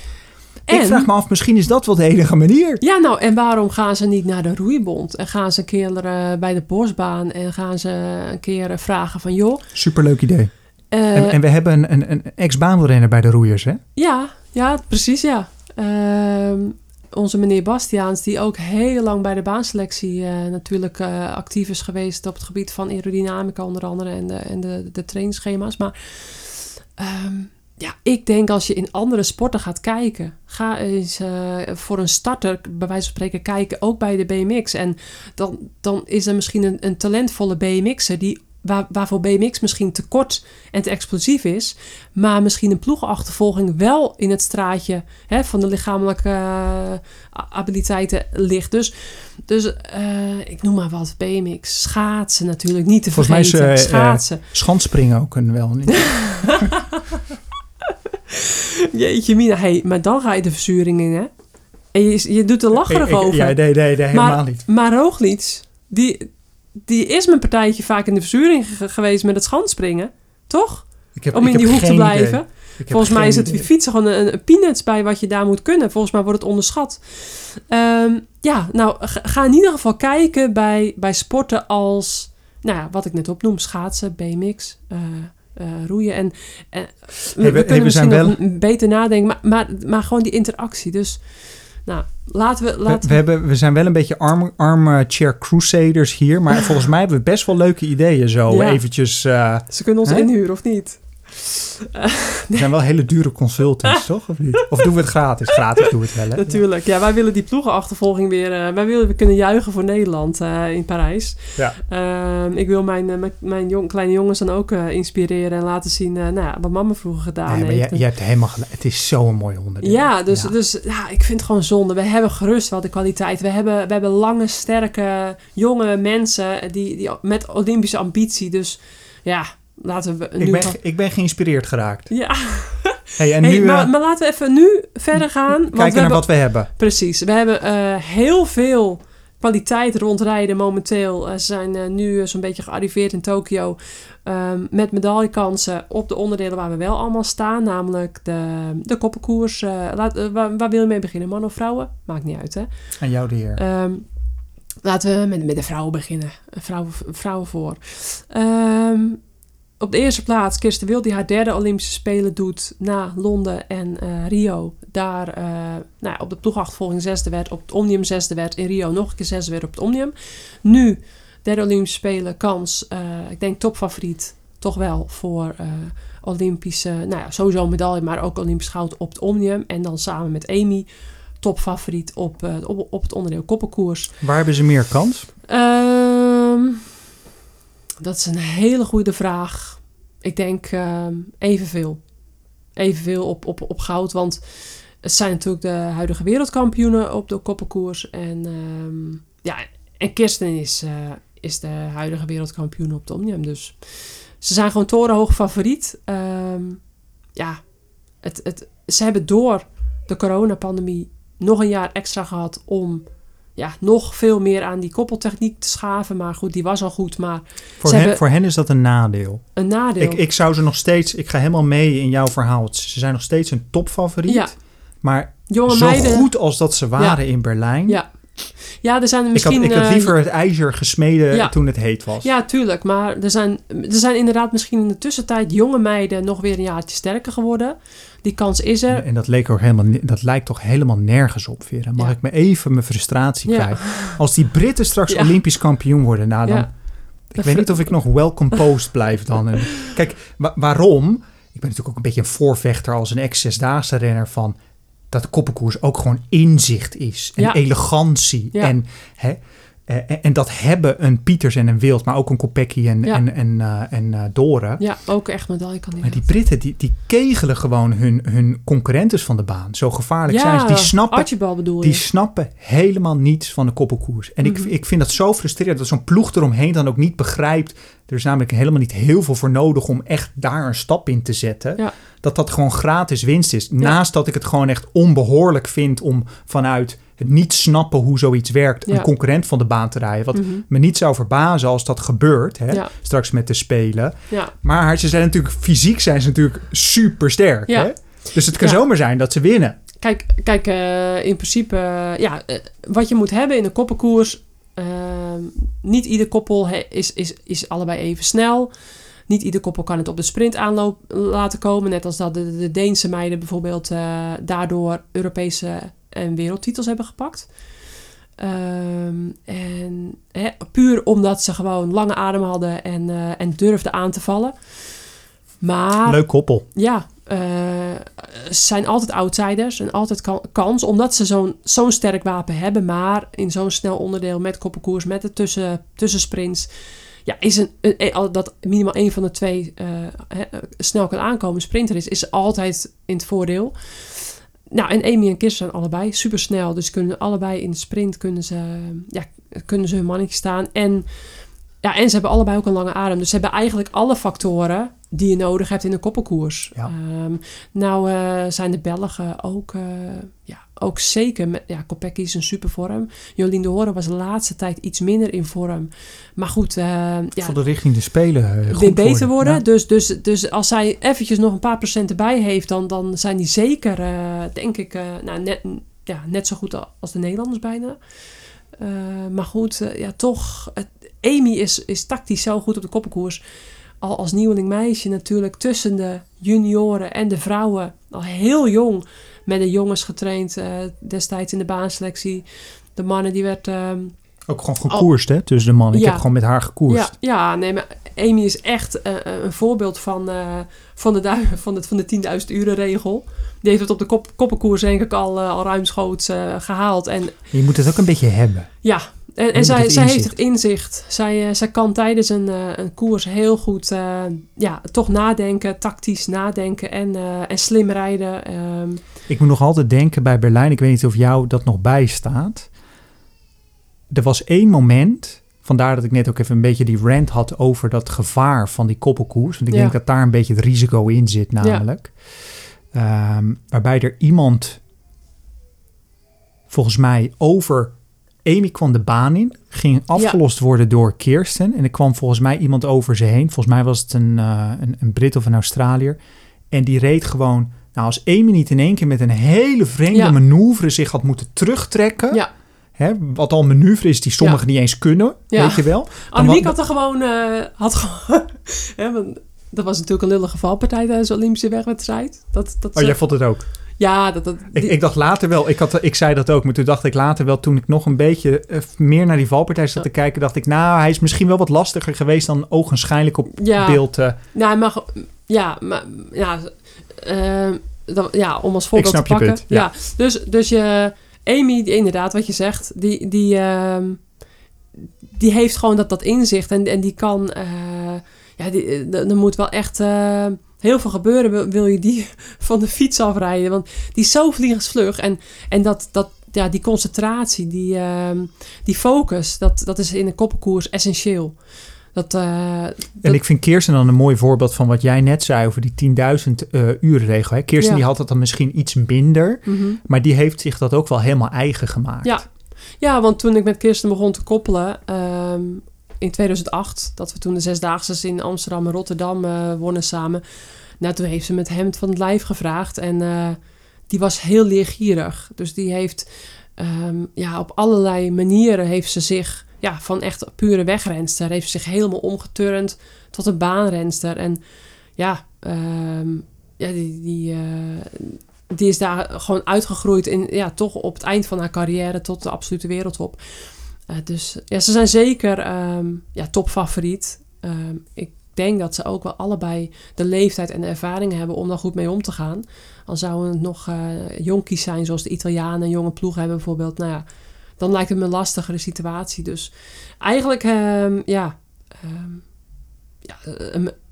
Ik vraag me af, misschien is dat wel de enige manier. Ja, nou, en waarom gaan ze niet naar de roeibond? En gaan ze een keer eh, bij de bosbaan en gaan ze een keer eh, vragen van... joh, Superleuk idee. eh, en, en we hebben een, een, een ex-baanwielrenner bij de roeiers, hè? Ja, ja, precies ja. Ehm, onze meneer Bastiaans, die ook heel lang bij de baanselectie natuurlijk actief is geweest op het gebied van aerodynamica onder andere en de, en de, de trainingsschema's. Maar ehm, ja, ik denk als je in andere sporten gaat kijken, ga eens eh, voor een starter, bij wijze van spreken, kijken ook bij de BMX. En dan, dan is er misschien een, een talentvolle BMX'er die Waar, waarvoor BMX misschien te kort en te explosief is, maar misschien een ploegenachtervolging wel in het straatje hè, van de lichamelijke eh, abiliteiten ligt. Dus, dus eh, ik noem maar wat, BMX, schaatsen natuurlijk, niet te Volgens mij is, vergeten. eh, schaatsen. Schanspringen ook een wel. niet. Jeetje mina, hey, maar dan ga je de verzuring in, hè? En je, je doet er lacherig Ik- ik- over. Ja, nee, nee, nee, helemaal maar, niet. Maar Roglic, die, die is mijn partijtje vaak in de verzuring ge- geweest met het schanspringen. Toch? Ik heb, Om ik in die hoek te blijven. Volgens mij is het idee. fietsen gewoon een, een peanuts bij wat je daar moet kunnen. Volgens mij wordt het onderschat. Ehm, ja, nou, ga, in ieder geval kijken bij, bij sporten als, nou ja, wat ik net opnoem, schaatsen, BMX, eh, eh, roeien. En eh, we, we- we hey, kunnen we misschien m- beter nadenken, maar, maar, maar gewoon die interactie. Dus, nou, laten we... We, Laten we, hebben, we zijn wel een beetje arm, armchair crusaders hier. Maar volgens mij hebben we best wel leuke ideeën zo. Ja. Eventjes, eh, Ze kunnen ons Hè? inhuren, of niet? We zijn wel hele dure consultants, toch? Of niet? Of doen we het gratis? Gratis doen we het wel, hè? Natuurlijk. Ja, wij willen die ploegenachtervolging weer... eh, wij willen we kunnen juichen voor Nederland eh, in Parijs. Ja. Ehm, ik wil mijn, eh, mijn, mijn jong, kleine jongens dan ook inspireren en laten zien nou ja, wat mama vroeger gedaan Nee, maar heeft. je, je hebt helemaal gelijk. Het is zo'n mooi onderdeel. ja, dus, Ja. dus ja, ik vind het gewoon zonde. We hebben gerust wel de kwaliteit. We hebben, we hebben lange, sterke, jonge mensen die, die, met Olympische ambitie. Dus ja, laten we nu... ik, ben, ik ben geïnspireerd geraakt. ja, Hey, en Hey, nu maar, eh, maar laten we even nu verder gaan. want we kijken naar hebben- wat we hebben. Precies. We hebben eh, heel veel kwaliteit rondrijden momenteel. Eh, ze zijn nu zo'n beetje gearriveerd in Tokio. ehm, met medaillekansen op de onderdelen waar we wel allemaal staan. Namelijk de, de koppenkoers. laat, waar, waar wil je mee beginnen? Man of vrouwen? Maakt niet uit hè. Aan jou de heer. Ehm, laten we met, met de vrouwen beginnen. Vrouwen, vrouwen voor. Ehm, op de eerste plaats Kirsten Wild die haar derde Olympische Spelen doet na Londen en eh, Rio. Daar eh, nou, ja, op de ploegachtervolging zesde werd, op het Omnium zesde werd. In Rio nog een keer zesde werd op het Omnium. Nu derde Olympische Spelen kans. eh, ik denk topfavoriet toch wel voor Olympische, nou ja, sowieso medaille, maar ook Olympisch goud op het Omnium. En dan samen met Amy topfavoriet op, op, op het onderdeel koppenkoers. Waar hebben ze meer kans? Ehm, dat is een hele goede vraag. Ik denk ehm, evenveel. Evenveel op, op, op goud. Want het zijn natuurlijk de huidige wereldkampioenen op de koppenkoers. En, ehm, ja, en Kirsten is, eh, is de huidige wereldkampioen op de Omnium. Dus ze zijn gewoon torenhoog favoriet. Ehm, ja, het, het, ze hebben door de coronapandemie nog een jaar extra gehad om ja, nog veel meer aan die koppeltechniek te schaven. Maar goed, die was al goed, maar Voor hen, voor hen is dat een nadeel. een nadeel. Ik, ik zou ze nog steeds... Ik ga helemaal mee in jouw verhaal. Ze zijn nog steeds een topfavoriet. Ja. Maar Jonge zo meiden. goed als dat ze waren in Berlijn. Ja. Ja, er zijn er ik, misschien... had, ik had eh, liever het ijzer gesmeden ja. toen het heet was. Ja, tuurlijk. Maar er zijn, er zijn inderdaad misschien in de tussentijd jonge meiden nog weer een jaartje sterker geworden. Die kans is er. En, dat, leek ook helemaal, dat lijkt toch helemaal nergens op, Vera. Mag Ja. ik me even mijn frustratie kwijt? Als die Britten straks. Olympisch kampioen worden, nou dan... Ik weet niet of ik nog well composed blijf dan. En, kijk, wa- waarom? Ik ben natuurlijk ook een beetje een voorvechter als een ex-zesdaagse renner van dat koppenkoers ook gewoon inzicht is en Ja. elegantie. Ja. En, hè, eh, en, en dat hebben een Pieters en een Wild, maar ook een Kopecky en, Ja. en, en, eh, en eh, Doren. Ja, ook echt medaillekandidaat. Maar die Britten, die, die kegelen gewoon hun, hun concurrentes van de baan. Zo gevaarlijk zijn ze. Die snappen, Archibald bedoel je? die snappen helemaal niets van de koppelkoers. En Mhm. ik, ik vind dat zo frustrerend dat zo'n ploeg eromheen dan ook niet begrijpt. Er is namelijk helemaal niet heel veel voor nodig om echt daar een stap in te zetten. Ja. Dat dat gewoon gratis winst is. Naast dat ik het gewoon echt onbehoorlijk vind om vanuit het niet snappen hoe zoiets werkt, Ja. een concurrent van de baan te rijden. Wat Mhm. me niet zou verbazen als dat gebeurt, hè, Ja. straks met de Spelen. Ja, Maar ze zijn natuurlijk, fysiek zijn ze natuurlijk super sterk. Hè? Dus het kan zomaar zijn dat ze winnen. kijk, kijk eh, in principe, ja, eh, wat je moet hebben in een koppenkoers. eh, niet ieder koppel he- is, is, is allebei even snel. Niet ieder koppel kan het op de sprint aanloop laten komen. Net als dat de, de Deense meiden bijvoorbeeld daardoor Europese en wereldtitels hebben gepakt. Ehm, en puur omdat ze gewoon lange adem hadden en, eh, en durfden aan te vallen. Maar Leuk koppel. ja, eh, ze zijn altijd outsiders en altijd kan- kans, omdat ze zo'n zo'n sterk wapen hebben. Maar in zo'n snel onderdeel met koppenkoers, met de tussen, tussensprints, ja, is een, dat minimaal één van de twee eh, eh, snel kan aankomen, sprinter is, is altijd in het voordeel. Nou, en Amy en Kirsten zijn allebei super snel, dus kunnen allebei in de sprint kunnen ze, ja, kunnen ze hun mannetje staan. En, ja, en ze hebben allebei ook een lange adem, dus ze hebben eigenlijk alle factoren die je nodig hebt in een koppelkoers. Ja. Ehm, nou eh, zijn de Belgen ook, eh, ja, ook zeker. Met, ja, Kopecky is een supervorm. Jolien de Horen was de laatste tijd iets minder in vorm. Maar goed, eh, ja, Voor de richting de Spelen goed beter worden. Ja. Dus, dus, dus als zij eventjes nog een paar procent erbij heeft, dan, dan zijn die zeker, denk ik, nou, net, ja, net zo goed als de Nederlanders bijna. Maar goed, ja, toch. Amy is, is tactisch zo goed op de koppenkoers. Al als nieuweling meisje natuurlijk tussen de junioren en de vrouwen. Al heel jong met de jongens getraind eh, destijds in de baanselectie. De mannen die werd... ehm, Ook gewoon gekoerst, hè? Tussen de mannen. Ik heb gewoon met haar gekoerst. ja, ja, nee, maar Amy is echt eh, een voorbeeld van, eh, van, de, dui- van, het, van de 10.000 uren regel. Die heeft het op de kop, koppenkoers denk ik al, eh, al ruimschoots eh, gehaald. En Je moet het ook een beetje hebben. ja, en, zij, zij heeft inzicht. het inzicht. Zij, eh, zij kan tijdens een, eh, een koers heel goed eh, ja, toch nadenken, tactisch nadenken en, en slim rijden. Ehm, Ik moet nog altijd denken bij Berlijn. Ik weet niet of jou dat nog bijstaat. Er was één moment. Vandaar dat ik net ook even een beetje die rant had over dat gevaar van die koppelkoers. Want ik Ja. denk dat daar een beetje het risico in zit, namelijk. Ehm, waarbij er iemand, volgens mij, over Amy kwam de baan in. Ging afgelost worden door Kirsten. En er kwam volgens mij iemand over ze heen. Volgens mij was het een, eh, een, een Brit of een Australiër. En die reed gewoon... Nou, als Amy niet in één keer met een hele vreemde Ja. manoeuvre zich had moeten terugtrekken... ja, Hè, wat al manoeuvre is die sommigen niet eens kunnen, Ja. weet je wel. Annemiek had er gewoon... eh, had gewoon hè, dat was natuurlijk een lullige valpartij tijdens de Olympische wegwedstrijd. Dat, dat Oh, ze- jij vond het ook? Ja, dat, dat, Ik, die- ik dacht later wel, ik, had, ik zei dat ook, maar toen dacht ik later wel, toen ik nog een beetje eh, meer naar die valpartij zat te kijken, dacht ik, nou, hij is misschien wel wat lastiger geweest dan ogenschijnlijk op ja, beeld. Nou, maar, ge- ja, maar ja, eh, dat, ja, om als voorbeeld snap te je pakken. punt, ja. ja. dus, dus je, Amy, die, inderdaad, wat je zegt, die, die, ehm, die heeft gewoon dat, dat inzicht en, en die kan, eh, ja, die, er moet wel echt eh, heel veel gebeuren, wil, wil je die van de fiets afrijden, want die is zo vliegensvlug en, en dat, dat, ja, die concentratie, die, ehm, die focus, dat, dat is in een koppenkoers essentieel. Dat, eh, En dat- ik vind Kirsten dan een mooi voorbeeld van wat jij net zei over die 10.000 eh uren regel. Hè? Kirsten Ja. die had dat dan misschien iets minder, Mhm. maar die heeft zich dat ook wel helemaal eigen gemaakt. Ja. Ja, want toen ik met Kirsten begon te koppelen ehm, in 2008, dat we toen de zesdaagse in Amsterdam en Rotterdam eh, wonnen samen. Nou, toen heeft ze met hem van het lijf gevraagd en eh, die was heel leergierig. Dus die heeft ehm, ja, op allerlei manieren heeft ze zich ja, van echt pure wegrenster, heeft zich helemaal omgeturnd tot een baanrenster. En ja, ehm, ja die, die, eh, die is daar gewoon uitgegroeid in, ja, toch op het eind van haar carrière tot de absolute wereldtop. Eh, dus ja, ze zijn zeker ehm, ja, topfavoriet. Ehm, ik denk dat ze ook wel allebei de leeftijd en de ervaring hebben om daar goed mee om te gaan. Al zouden het nog eh jonkies zijn, zoals de Italianen een jonge ploeg hebben bijvoorbeeld. Nou ja, dan lijkt het me een lastigere situatie. Dus eigenlijk, ehm, ja, ja,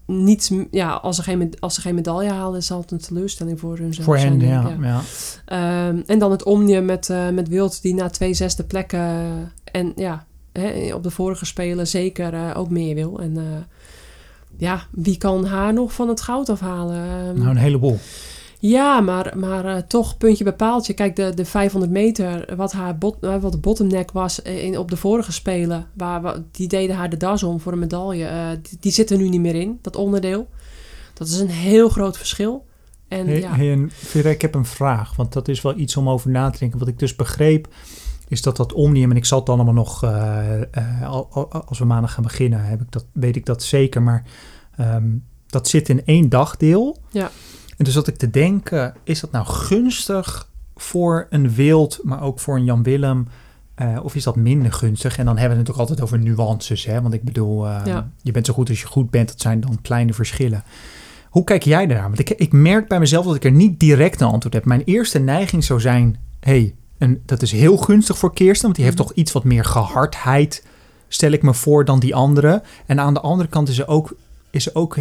niets, ja als, ze geen, als ze geen medaille halen, zal het een teleurstelling voor hun. Voor hen, zijn, ja. Ehm, en dan het Omnium met, eh, met Wild, die na twee zesde plekken en ja, hè, op de vorige spelen zeker eh, ook meer wil. En eh, ja, wie kan haar nog van het goud afhalen? Ehm, Nou, een heleboel. Ja, maar, maar eh, toch puntje bij paaltje. Kijk, de, de 500 meter, wat, haar bot, eh, wat de bottomneck was eh, in, op de vorige spelen, waar, die deden haar de das om voor een medaille. die, die zit er nu niet meer in, dat onderdeel. Dat is een heel groot verschil. En Hey, ja, hey, en Vera, ik heb een vraag, want dat is wel iets om over na te denken. Wat ik dus begreep, is dat dat Omnium, en ik zal het allemaal nog, al- al- als we maandag gaan beginnen, heb ik dat, weet ik dat zeker, maar ehm, dat zit in één dagdeel. Ja. En dus dat ik te denken, is dat nou gunstig voor een wild, maar ook voor een Jan Willem? eh, of is dat minder gunstig? En dan hebben we het natuurlijk altijd over nuances. Hè? Want ik bedoel, eh, Ja. je bent zo goed als je goed bent. Dat zijn dan kleine verschillen. Hoe kijk jij daarnaar? Want ik, ik merk bij mezelf dat ik er niet direct een antwoord heb. Mijn eerste neiging zou zijn: hey, en dat is heel gunstig voor Kirsten, want die heeft Mhm. toch iets wat meer gehardheid, stel ik me voor, dan die andere. En aan de andere kant is ze ook, is ze ook,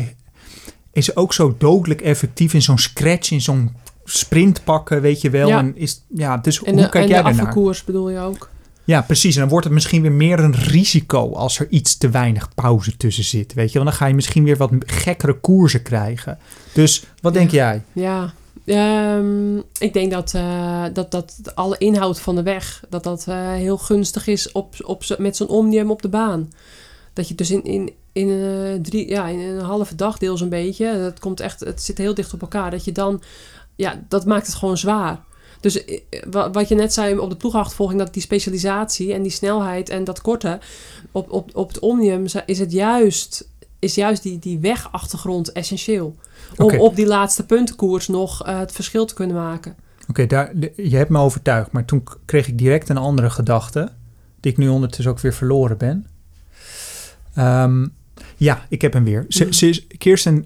is ook zo dodelijk effectief in zo'n scratch, in zo'n sprint pakken, weet je wel. Ja. En is, ja, dus en hoe de, kijk en jij de daarnaar? afvalkoers bedoel je ook? Ja, precies. En dan wordt het misschien weer meer een risico als er iets te weinig pauze tussen zit. Weet je, want dan ga je misschien weer wat gekkere koersen krijgen. Dus wat denk jij? Ja, ehm, ik denk dat, eh, dat, dat alle inhoud van de weg, dat dat eh, heel gunstig is op, op, met zo'n omnium op de baan. Dat je dus in, in, in, eh, drie, ja, in een halve dagdeel zo'n beetje, dat komt echt, het zit heel dicht op elkaar, dat je dan, ja, dat maakt het gewoon zwaar. Dus eh, wa- wat je net zei op de ploegachtervolging, dat die specialisatie en die snelheid en dat korte, op, op, op het omnium is het juist, is juist die, die wegachtergrond essentieel. Om op die laatste puntenkoers nog eh, het verschil te kunnen maken. Oké, daar, de- je hebt me overtuigd, maar toen kreeg ik direct een andere gedachte, die ik nu ondertussen ook weer verloren ben. Ehm, ja, ik heb hem weer. Ze, ze is, Kirsten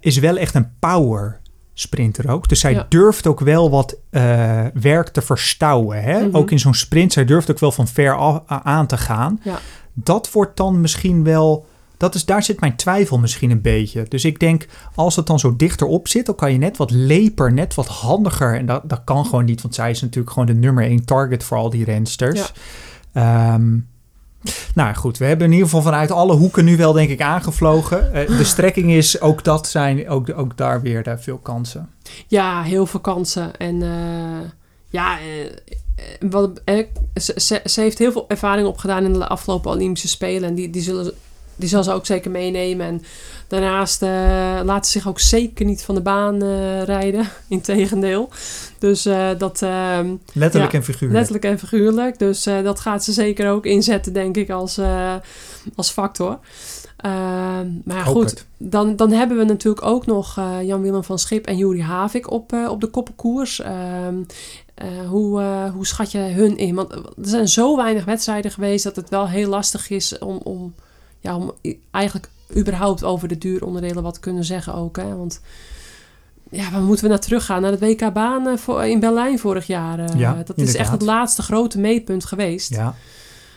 is wel echt een power sprinter ook. Dus zij Ja. durft ook wel wat eh, werk te verstouwen. Hè? Mhm. Ook in zo'n sprint, zij durft ook wel van ver af- aan te gaan. Ja. Dat wordt dan misschien wel... Dat is, daar zit mijn twijfel misschien een beetje. Dus ik denk, als het dan zo dichterop zit, dan kan je net wat leper, net wat handiger. En dat, dat kan gewoon niet, want zij is natuurlijk gewoon de nummer één target voor al die rensters. Ehm, nou goed, we hebben in ieder geval vanuit alle hoeken nu wel denk ik aangevlogen. Eh, de strekking is, ook dat zijn, ook, ook daar weer daar veel kansen. Ja, heel veel kansen. En eh, ja, eh, wat, ze, heeft heel veel ervaring opgedaan in de afgelopen Olympische Spelen. En die, die, zullen, die zal ze ook zeker meenemen. En daarnaast laat ze zich ook zeker niet van de baan rijden. Integendeel. Dus eh, dat... ehm, Letterlijk Ja, en figuurlijk. Letterlijk en figuurlijk. Dus eh, dat gaat ze zeker ook inzetten, denk ik, als, eh, als factor. Ehm, maar goed, het. dan, dan hebben we natuurlijk ook nog Jan-Willem van Schip en Juri Havik op, op de koppenkoers. Ehm, eh, hoe, hoe schat je hun in? Want er zijn zo weinig wedstrijden geweest dat het wel heel lastig is om, om, ja, om eigenlijk überhaupt over de duuronderdelen wat te kunnen zeggen ook. Hè? Want ja, waar moeten we naar teruggaan? Naar het WK baan eh, in Berlijn vorig jaar. eh. Ja, dat is echt het laatste grote meetpunt geweest. Ja,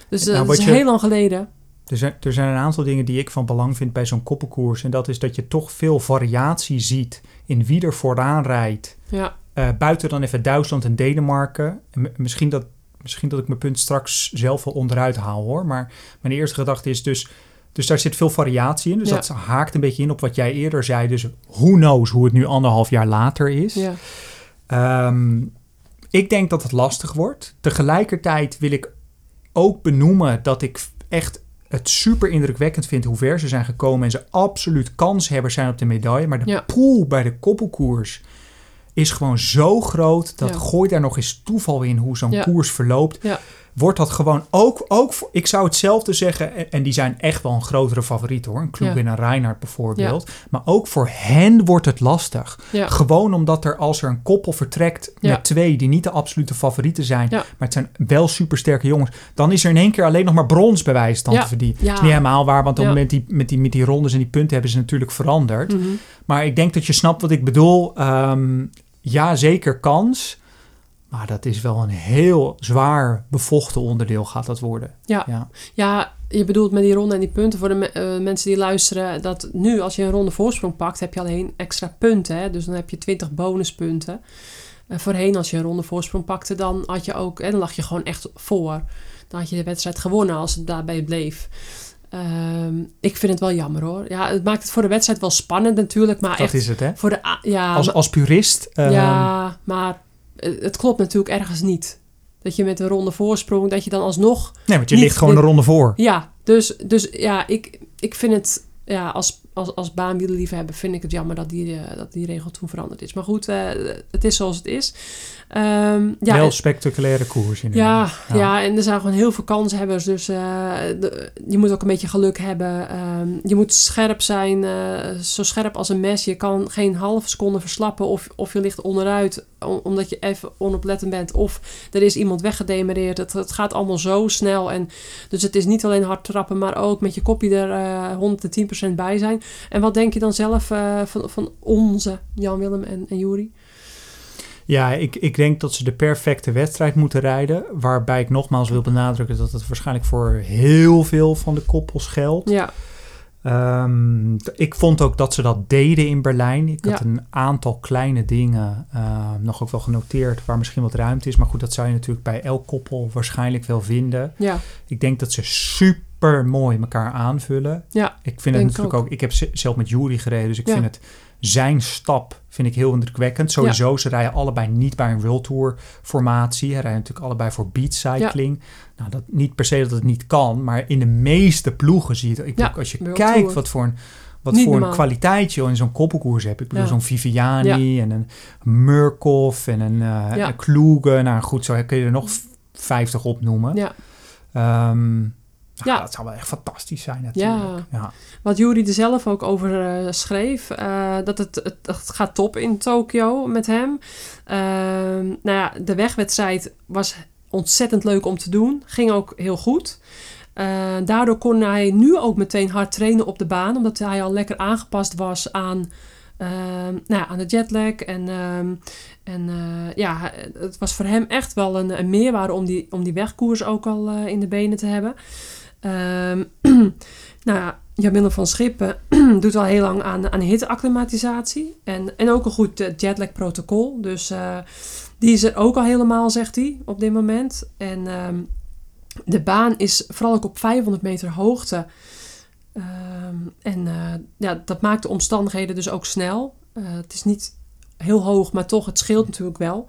Dus Nou, eh, dat is je- heel lang geleden. er zijn, er zijn een aantal dingen die ik van belang vind bij zo'n koppenkoers. En dat is dat je toch veel variatie ziet in wie er vooraan rijdt. Ja, buiten dan even Duitsland en Denemarken. En misschien, dat, misschien dat ik mijn punt straks zelf wel onderuit haal hoor. Maar mijn eerste gedachte is dus... Dus daar zit veel variatie in. Dus Ja. dat haakt een beetje in op wat jij eerder zei. Dus who knows hoe het nu anderhalf jaar later is. Ja. Ehm, ik denk dat het lastig wordt. Tegelijkertijd wil ik ook benoemen dat ik echt het super indrukwekkend vind hoe ver ze zijn gekomen. En ze absoluut kanshebbers zijn op de medaille. Maar de Ja. pool bij de koppelkoers is gewoon zo groot. Dat Ja. gooi daar nog eens toeval in hoe zo'n koers verloopt. Ja. Wordt dat gewoon ook, ook voor, ik zou hetzelfde zeggen, en- die zijn echt wel een grotere favoriet hoor. Een Kloeg Ja. en een Reinhardt bijvoorbeeld. Maar ook voor hen wordt het lastig. Ja. Gewoon omdat er als er een koppel vertrekt met twee die niet de absolute favorieten zijn, maar het zijn wel supersterke jongens, dan is er in één keer alleen nog maar brons bij wijze van te verdienen. Ja. Dat is niet helemaal waar, want op het moment die, met, die, met die rondes en die punten hebben ze natuurlijk veranderd. Mhm. Maar ik denk dat je snapt wat ik bedoel. Ehm, ja, zeker kans. Maar dat is wel een heel zwaar bevochten onderdeel gaat dat worden. Ja. Ja. Ja, je bedoelt met die ronde en die punten voor de me- eh, mensen die luisteren. Dat nu, als je een ronde voorsprong pakt, heb je alleen extra punten. Hè? Dus dan heb je 20 bonuspunten. Voorheen, als je een ronde voorsprong pakte, dan had je ook, en dan lag je gewoon echt voor. Dan had je de wedstrijd gewonnen als het daarbij bleef. Ehm, ik vind het wel jammer hoor. Ja, het maakt het voor de wedstrijd wel spannend natuurlijk. Maar Dat echt is het, hè? voor de. Ja, Als, als purist. ehm, ja, maar het klopt natuurlijk ergens niet. Dat je met een ronde voorsprong, dat je dan alsnog Nee, want je ligt gewoon dit- een ronde voor. ja, dus, dus ja, ik, ik vind het, ja, als, als, als baanwielerliefhebber vind ik het jammer dat die, eh, dat die regel toen veranderd is. Maar goed, eh, het is zoals het is. Ehm, ja, en- spectaculaire koers ja, inderdaad. ja. en er zijn gewoon heel veel kanshebbers. Dus eh, de- je moet ook een beetje geluk hebben. Ehm, je moet scherp zijn, zo scherp als een mes. Je kan geen halve seconde verslappen of, of je ligt onderuit om- omdat je even onoplettend bent. Of er is iemand weggedemereerd. Het, het gaat allemaal zo snel. En, dus het is niet alleen hard trappen, maar ook met je kopje er eh 110% bij zijn. En wat denk je dan zelf eh, van, van onze Jan-Willem en, en Juri? Ja, ik, ik denk dat ze de perfecte wedstrijd moeten rijden. Waarbij ik nogmaals wil benadrukken dat het waarschijnlijk voor heel veel van de koppels geldt. Ja, Ehm, ik vond ook dat ze dat deden in Berlijn. Ik had een aantal kleine dingen eh, nog ook wel genoteerd waar misschien wat ruimte is. Maar goed, dat zou je natuurlijk bij elk koppel waarschijnlijk wel vinden. ja, Ik denk dat ze super mooi elkaar aanvullen. ja, Ik vind het natuurlijk ook. ook. Ik heb zelf met Jury gereden, dus ik Ja. vind het zijn stap vind ik heel indrukwekkend. Sowieso, ze rijden allebei niet bij een World Tour formatie. Ze rijden natuurlijk allebei voor beat cycling. Nou, dat niet per se dat het niet kan, maar in de meeste ploegen zie je het. Ik Ja, bedoel, als je World kijkt Tour. wat voor een wat Niet voor een kwaliteit je in zo'n koppelkoers hebt. Ik bedoel, Ja. zo'n Viviani en een Murkoff en een, eh Ja. een Kloege. Nou goed, zo kun je er nog v- 50 opnoemen. ja. Ehm, ja, Ja. dat zou wel echt fantastisch zijn natuurlijk. Ja. Wat Jury er zelf ook over eh, schreef, eh, dat het, het, het gaat top in Tokio met hem. Ehm, nou ja, de wegwedstrijd was ontzettend leuk om te doen. Ging ook heel goed. Eh, daardoor kon hij nu ook meteen hard trainen op de baan, omdat hij al lekker aangepast was aan, ehm, nou ja, aan de jetlag. En, ehm, en ja, het was voor hem echt wel een, een meerwaarde om die, om die wegkoers ook al in de benen te hebben. Ehm, nou ja, Jamille van Schippen doet al heel lang aan, aan hitteacclimatisatie. En, en ook een goed eh, jetlag protocol. Dus eh, die is er ook al helemaal, zegt hij, op dit moment. En ehm, de baan is vooral ook op 500 meter hoogte. Ehm, en eh, ja, dat maakt de omstandigheden dus ook snel. Het is niet heel hoog, maar toch, het scheelt natuurlijk wel.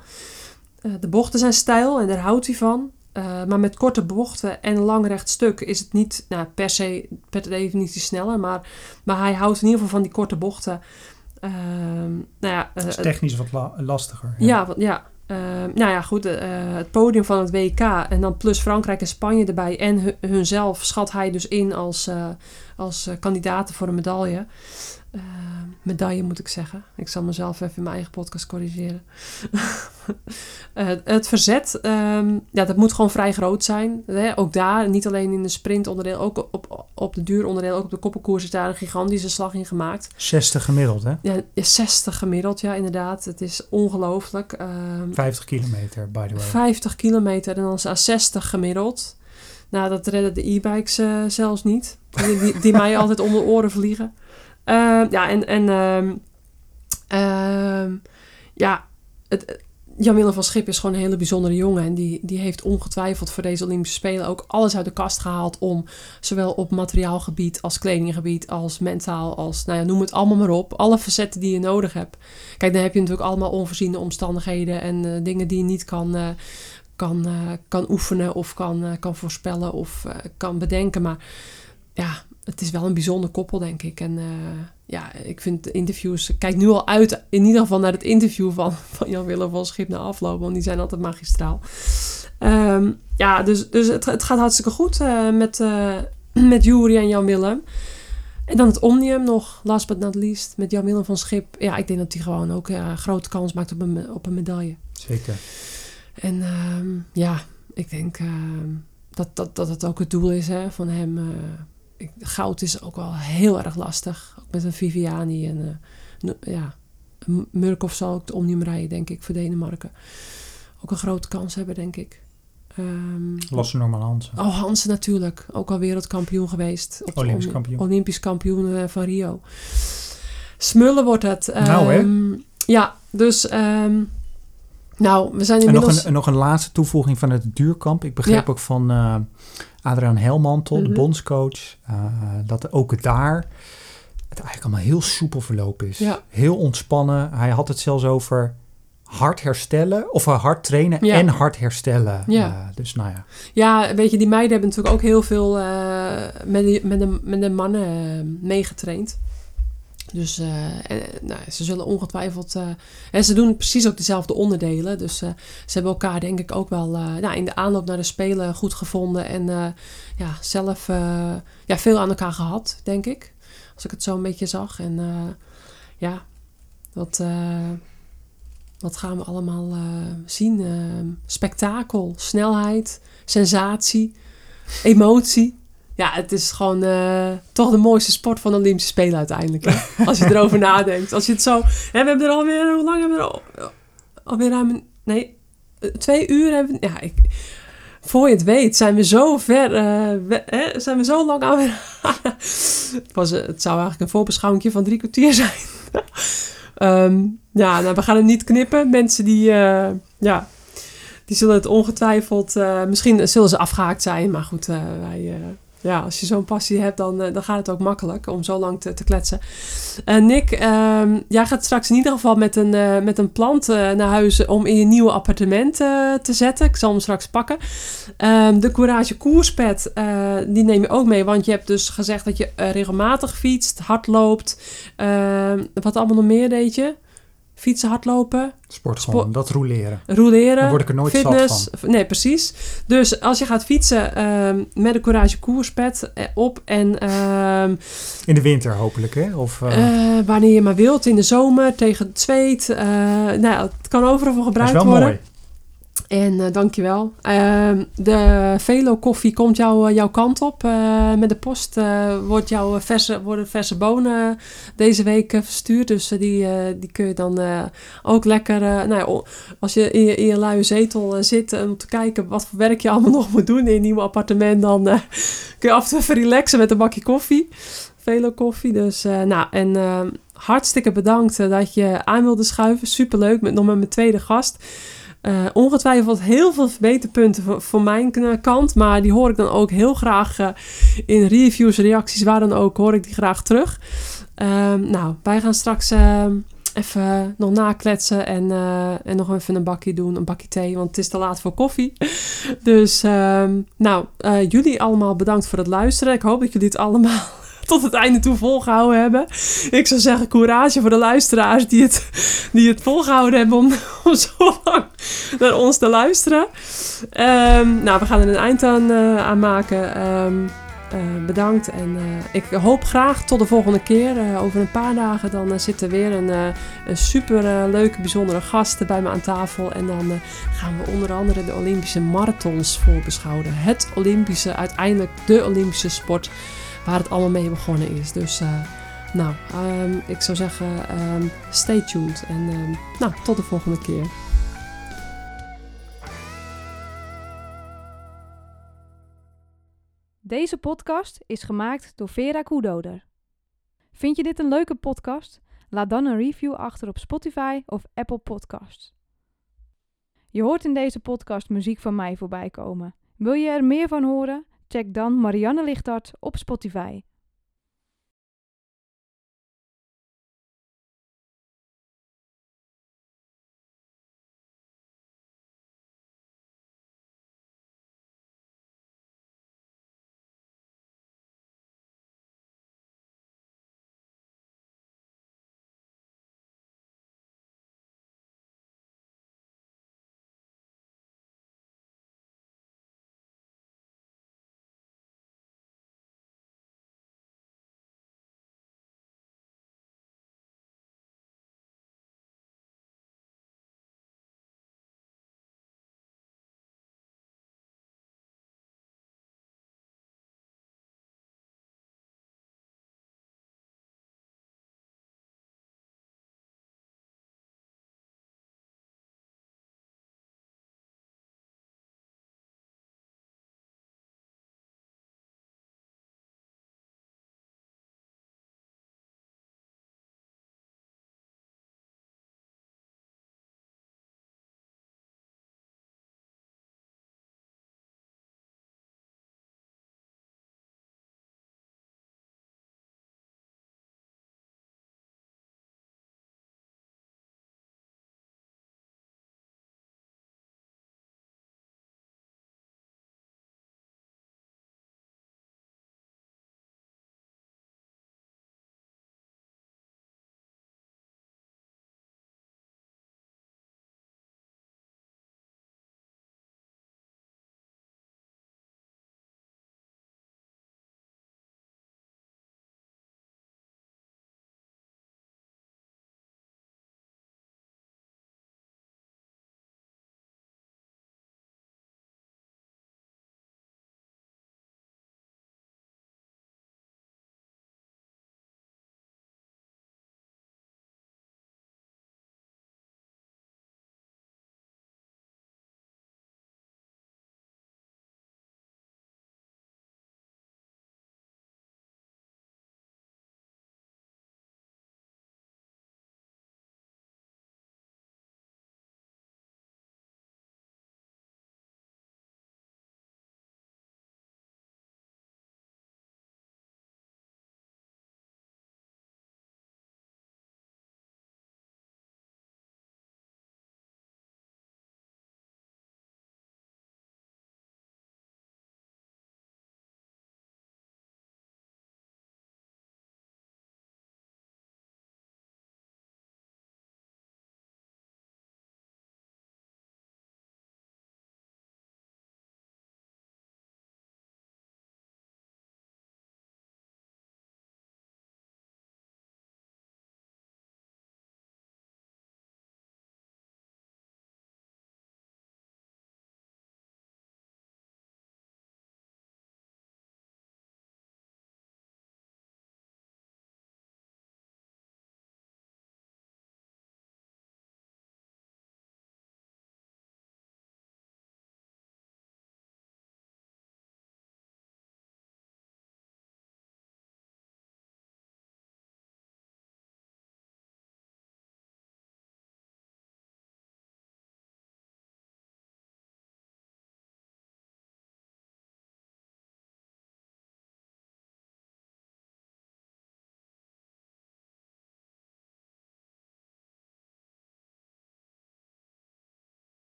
De bochten zijn steil en daar houdt hij van. Eh, maar met korte bochten en lang recht stuk is het niet nou, per se per definitie sneller. Maar, maar hij houdt in ieder geval van die korte bochten. Ehm, nou ja, eh, Het is technisch wat la- lastiger. ja, ja. Eh, nou ja, goed. eh, het podium van het WK en dan plus Frankrijk en Spanje erbij en hu- hunzelf schat hij dus in als, eh, als eh, kandidaten voor een medaille. Medaille moet ik zeggen. Ik zal mezelf even in mijn eigen podcast corrigeren. Eh, het verzet, ehm, ja, dat moet gewoon vrij groot zijn. Hè? Ook daar, niet alleen in de sprintonderdeel, ook op, op de duuronderdeel, ook op de koppelkoers is daar een gigantische slag in gemaakt. 60 gemiddeld, hè? Ja, 60 gemiddeld, ja, inderdaad. Het is ongelooflijk. Ehm 50 kilometer, by the way. 50 kilometer en dan aan 60 gemiddeld. Nou, dat redden de e-bikes eh, zelfs niet. Die, die, die mij altijd om de oren vliegen. Ehm, ja, en, en ehm, ehm, ja, het, Jan-Willem van Schip is gewoon een hele bijzondere jongen. En die, die heeft ongetwijfeld voor deze Olympische Spelen ook alles uit de kast gehaald. Om zowel op materiaalgebied als kledinggebied, als mentaal, als nou ja, noem het allemaal maar op. Alle facetten die je nodig hebt. Kijk, dan heb je natuurlijk allemaal onvoorziene omstandigheden en eh, dingen die je niet kan, eh, kan, eh, kan oefenen of kan, eh, kan voorspellen of eh, kan bedenken. Maar ja, het is wel een bijzonder koppel, denk ik. En eh, ja, ik vind de interviews... ik Kijk nu al uit, in ieder geval naar het interview van, van Jan-Willem van Schip na afloop. Want die zijn altijd magistraal. Ehm, ja, dus, dus het, het gaat hartstikke goed eh, met, eh met Jury en Jan-Willem. En dan het Omnium nog, last but not least, met Jan-Willem van Schip. Ja, ik denk dat hij gewoon ook grote kans maakt op een, op een medaille. Zeker. En ehm, ja, ik denk ehm, dat, dat, dat het ook het doel is hè, van hem. Ik, goud is ook wel heel erg lastig. Ook met een Viviani. En eh, ja, Murkoff zal ook het omnium rijden, denk ik, voor Denemarken. Ook een grote kans hebben, denk ik. Ehm, Lasse Norman Hansen. oh, Hansen natuurlijk. Ook al wereldkampioen geweest. De Olympisch Olymp- kampioen. Olympisch kampioen eh, van Rio. Smullen wordt het. Nou, hè? Ehm, Ja, dus... ehm, nou, we zijn En nog inmiddels... een, nog een laatste toevoeging van het duurkamp. Ik begreep Ja. ook van eh Adriaan Helmantel, Mhm. de bondscoach, eh, dat ook daar het eigenlijk allemaal heel soepel verlopen is. Ja. Heel ontspannen. Hij had het zelfs over hard herstellen, of eh, hard trainen Ja. en hard herstellen. Ja. Eh, dus nou ja, Ja, weet je, die meiden hebben natuurlijk ook heel veel met, de, met, de, met de mannen meegetraind. Dus eh, eh, nou, ze zullen ongetwijfeld... eh, en ze doen precies ook dezelfde onderdelen. Dus ze hebben elkaar denk ik ook wel nou, in de aanloop naar de Spelen goed gevonden. En ja, zelf ja, veel aan elkaar gehad, denk ik. Als ik het zo een beetje zag. En ja, wat, wat gaan we allemaal zien? Spektakel, snelheid, sensatie, emotie. Ja, het is gewoon eh, toch de mooiste sport van de Olympische Spelen uiteindelijk. Hè? Als je erover nadenkt. Als je het zo... Hè, we hebben er alweer... Hoe lang hebben we er al? Alweer ruim... een- Nee, eh, twee uur hebben we... Ja, ik... Voor je het weet zijn we zo ver... eh, we- hè, zijn we zo lang aan... het, was, het zou eigenlijk een voorbeschouwing van drie kwartier zijn. Ehm, ja, nou, we gaan het niet knippen. Mensen die... ja, die zullen het ongetwijfeld... misschien zullen ze afgehaakt zijn. Maar goed, wij... ja, als je zo'n passie hebt, dan, eh, dan gaat het ook makkelijk om zo lang te, te kletsen. Eh, Nick, ehm, jij gaat straks in ieder geval met een, eh, met een plant naar huis om in je nieuwe appartement te zetten. Ik zal hem straks pakken. Ehm, de Courage Koerspet, die neem je ook mee. Want je hebt dus gezegd dat je regelmatig fietst, hardloopt. Ehm, wat allemaal nog meer deed je? Fietsen, hardlopen, sport gewoon, dat roleren. roleren. Daar word ik er nooit fitness. zat van. Nee, precies. Dus als je gaat fietsen ehm, met de Courage Koerspet eh, op en ehm, In de winter hopelijk, hè? Of, eh, eh, wanneer je maar wilt, in de zomer, tegen het zweet. nou, het kan overal voor dat is gebruikt wel worden. mooi. En eh, dankjewel. Ehm de Velo koffie komt jou, eh, jouw kant op. Eh, met de post wordt jouw verse, worden verse bonen deze week verstuurd. Dus die, die kun je dan ook lekker... nou ja, als je in je, in je luie zetel zit om te kijken wat voor werk je allemaal nog moet doen in je nieuwe appartement... dan kun je af en toe even relaxen met een bakje koffie. Velo koffie. Dus nou, en ehm, hartstikke bedankt dat je aan wilde schuiven. Superleuk, met nog met mijn tweede gast. Eh, ongetwijfeld heel veel verbeterpunten voor, voor mijn k- kant. Maar die hoor ik dan ook heel graag eh, in reviews, reacties, waar dan ook, hoor ik die graag terug. Ehm, nou, wij gaan straks ehm, even nog nakletsen en, eh, en nog even een bakje doen, een bakje thee, want het is te laat voor koffie. Dus, ehm, nou, eh, jullie allemaal bedankt voor het luisteren. Ik hoop dat jullie het allemaal tot het einde toe volgehouden hebben. Ik zou zeggen, courage voor de luisteraars die het, die het volgehouden hebben om, om zo lang naar ons te luisteren. Ehm, nou, we gaan er een eind aan, eh, maken. Ehm, eh, bedankt en eh, ik hoop graag tot de volgende keer. Over een paar dagen dan zit er weer een, een super leuke, bijzondere gast bij me aan tafel. En dan gaan we onder andere de Olympische marathons voorbeschouwen. Het Olympische, uiteindelijk de Olympische sport waar het allemaal mee begonnen is. Dus eh, nou, ehm, ik zou zeggen, ehm, stay tuned en ehm, nou, tot de volgende keer. Deze podcast is gemaakt door Vera Koedoder. Vind je dit een leuke podcast? Laat dan een review achter op Spotify of Apple Podcasts. Je hoort in deze podcast muziek van mij voorbij komen. Wil je er meer van horen? Check dan Marianne Lichtart op Spotify.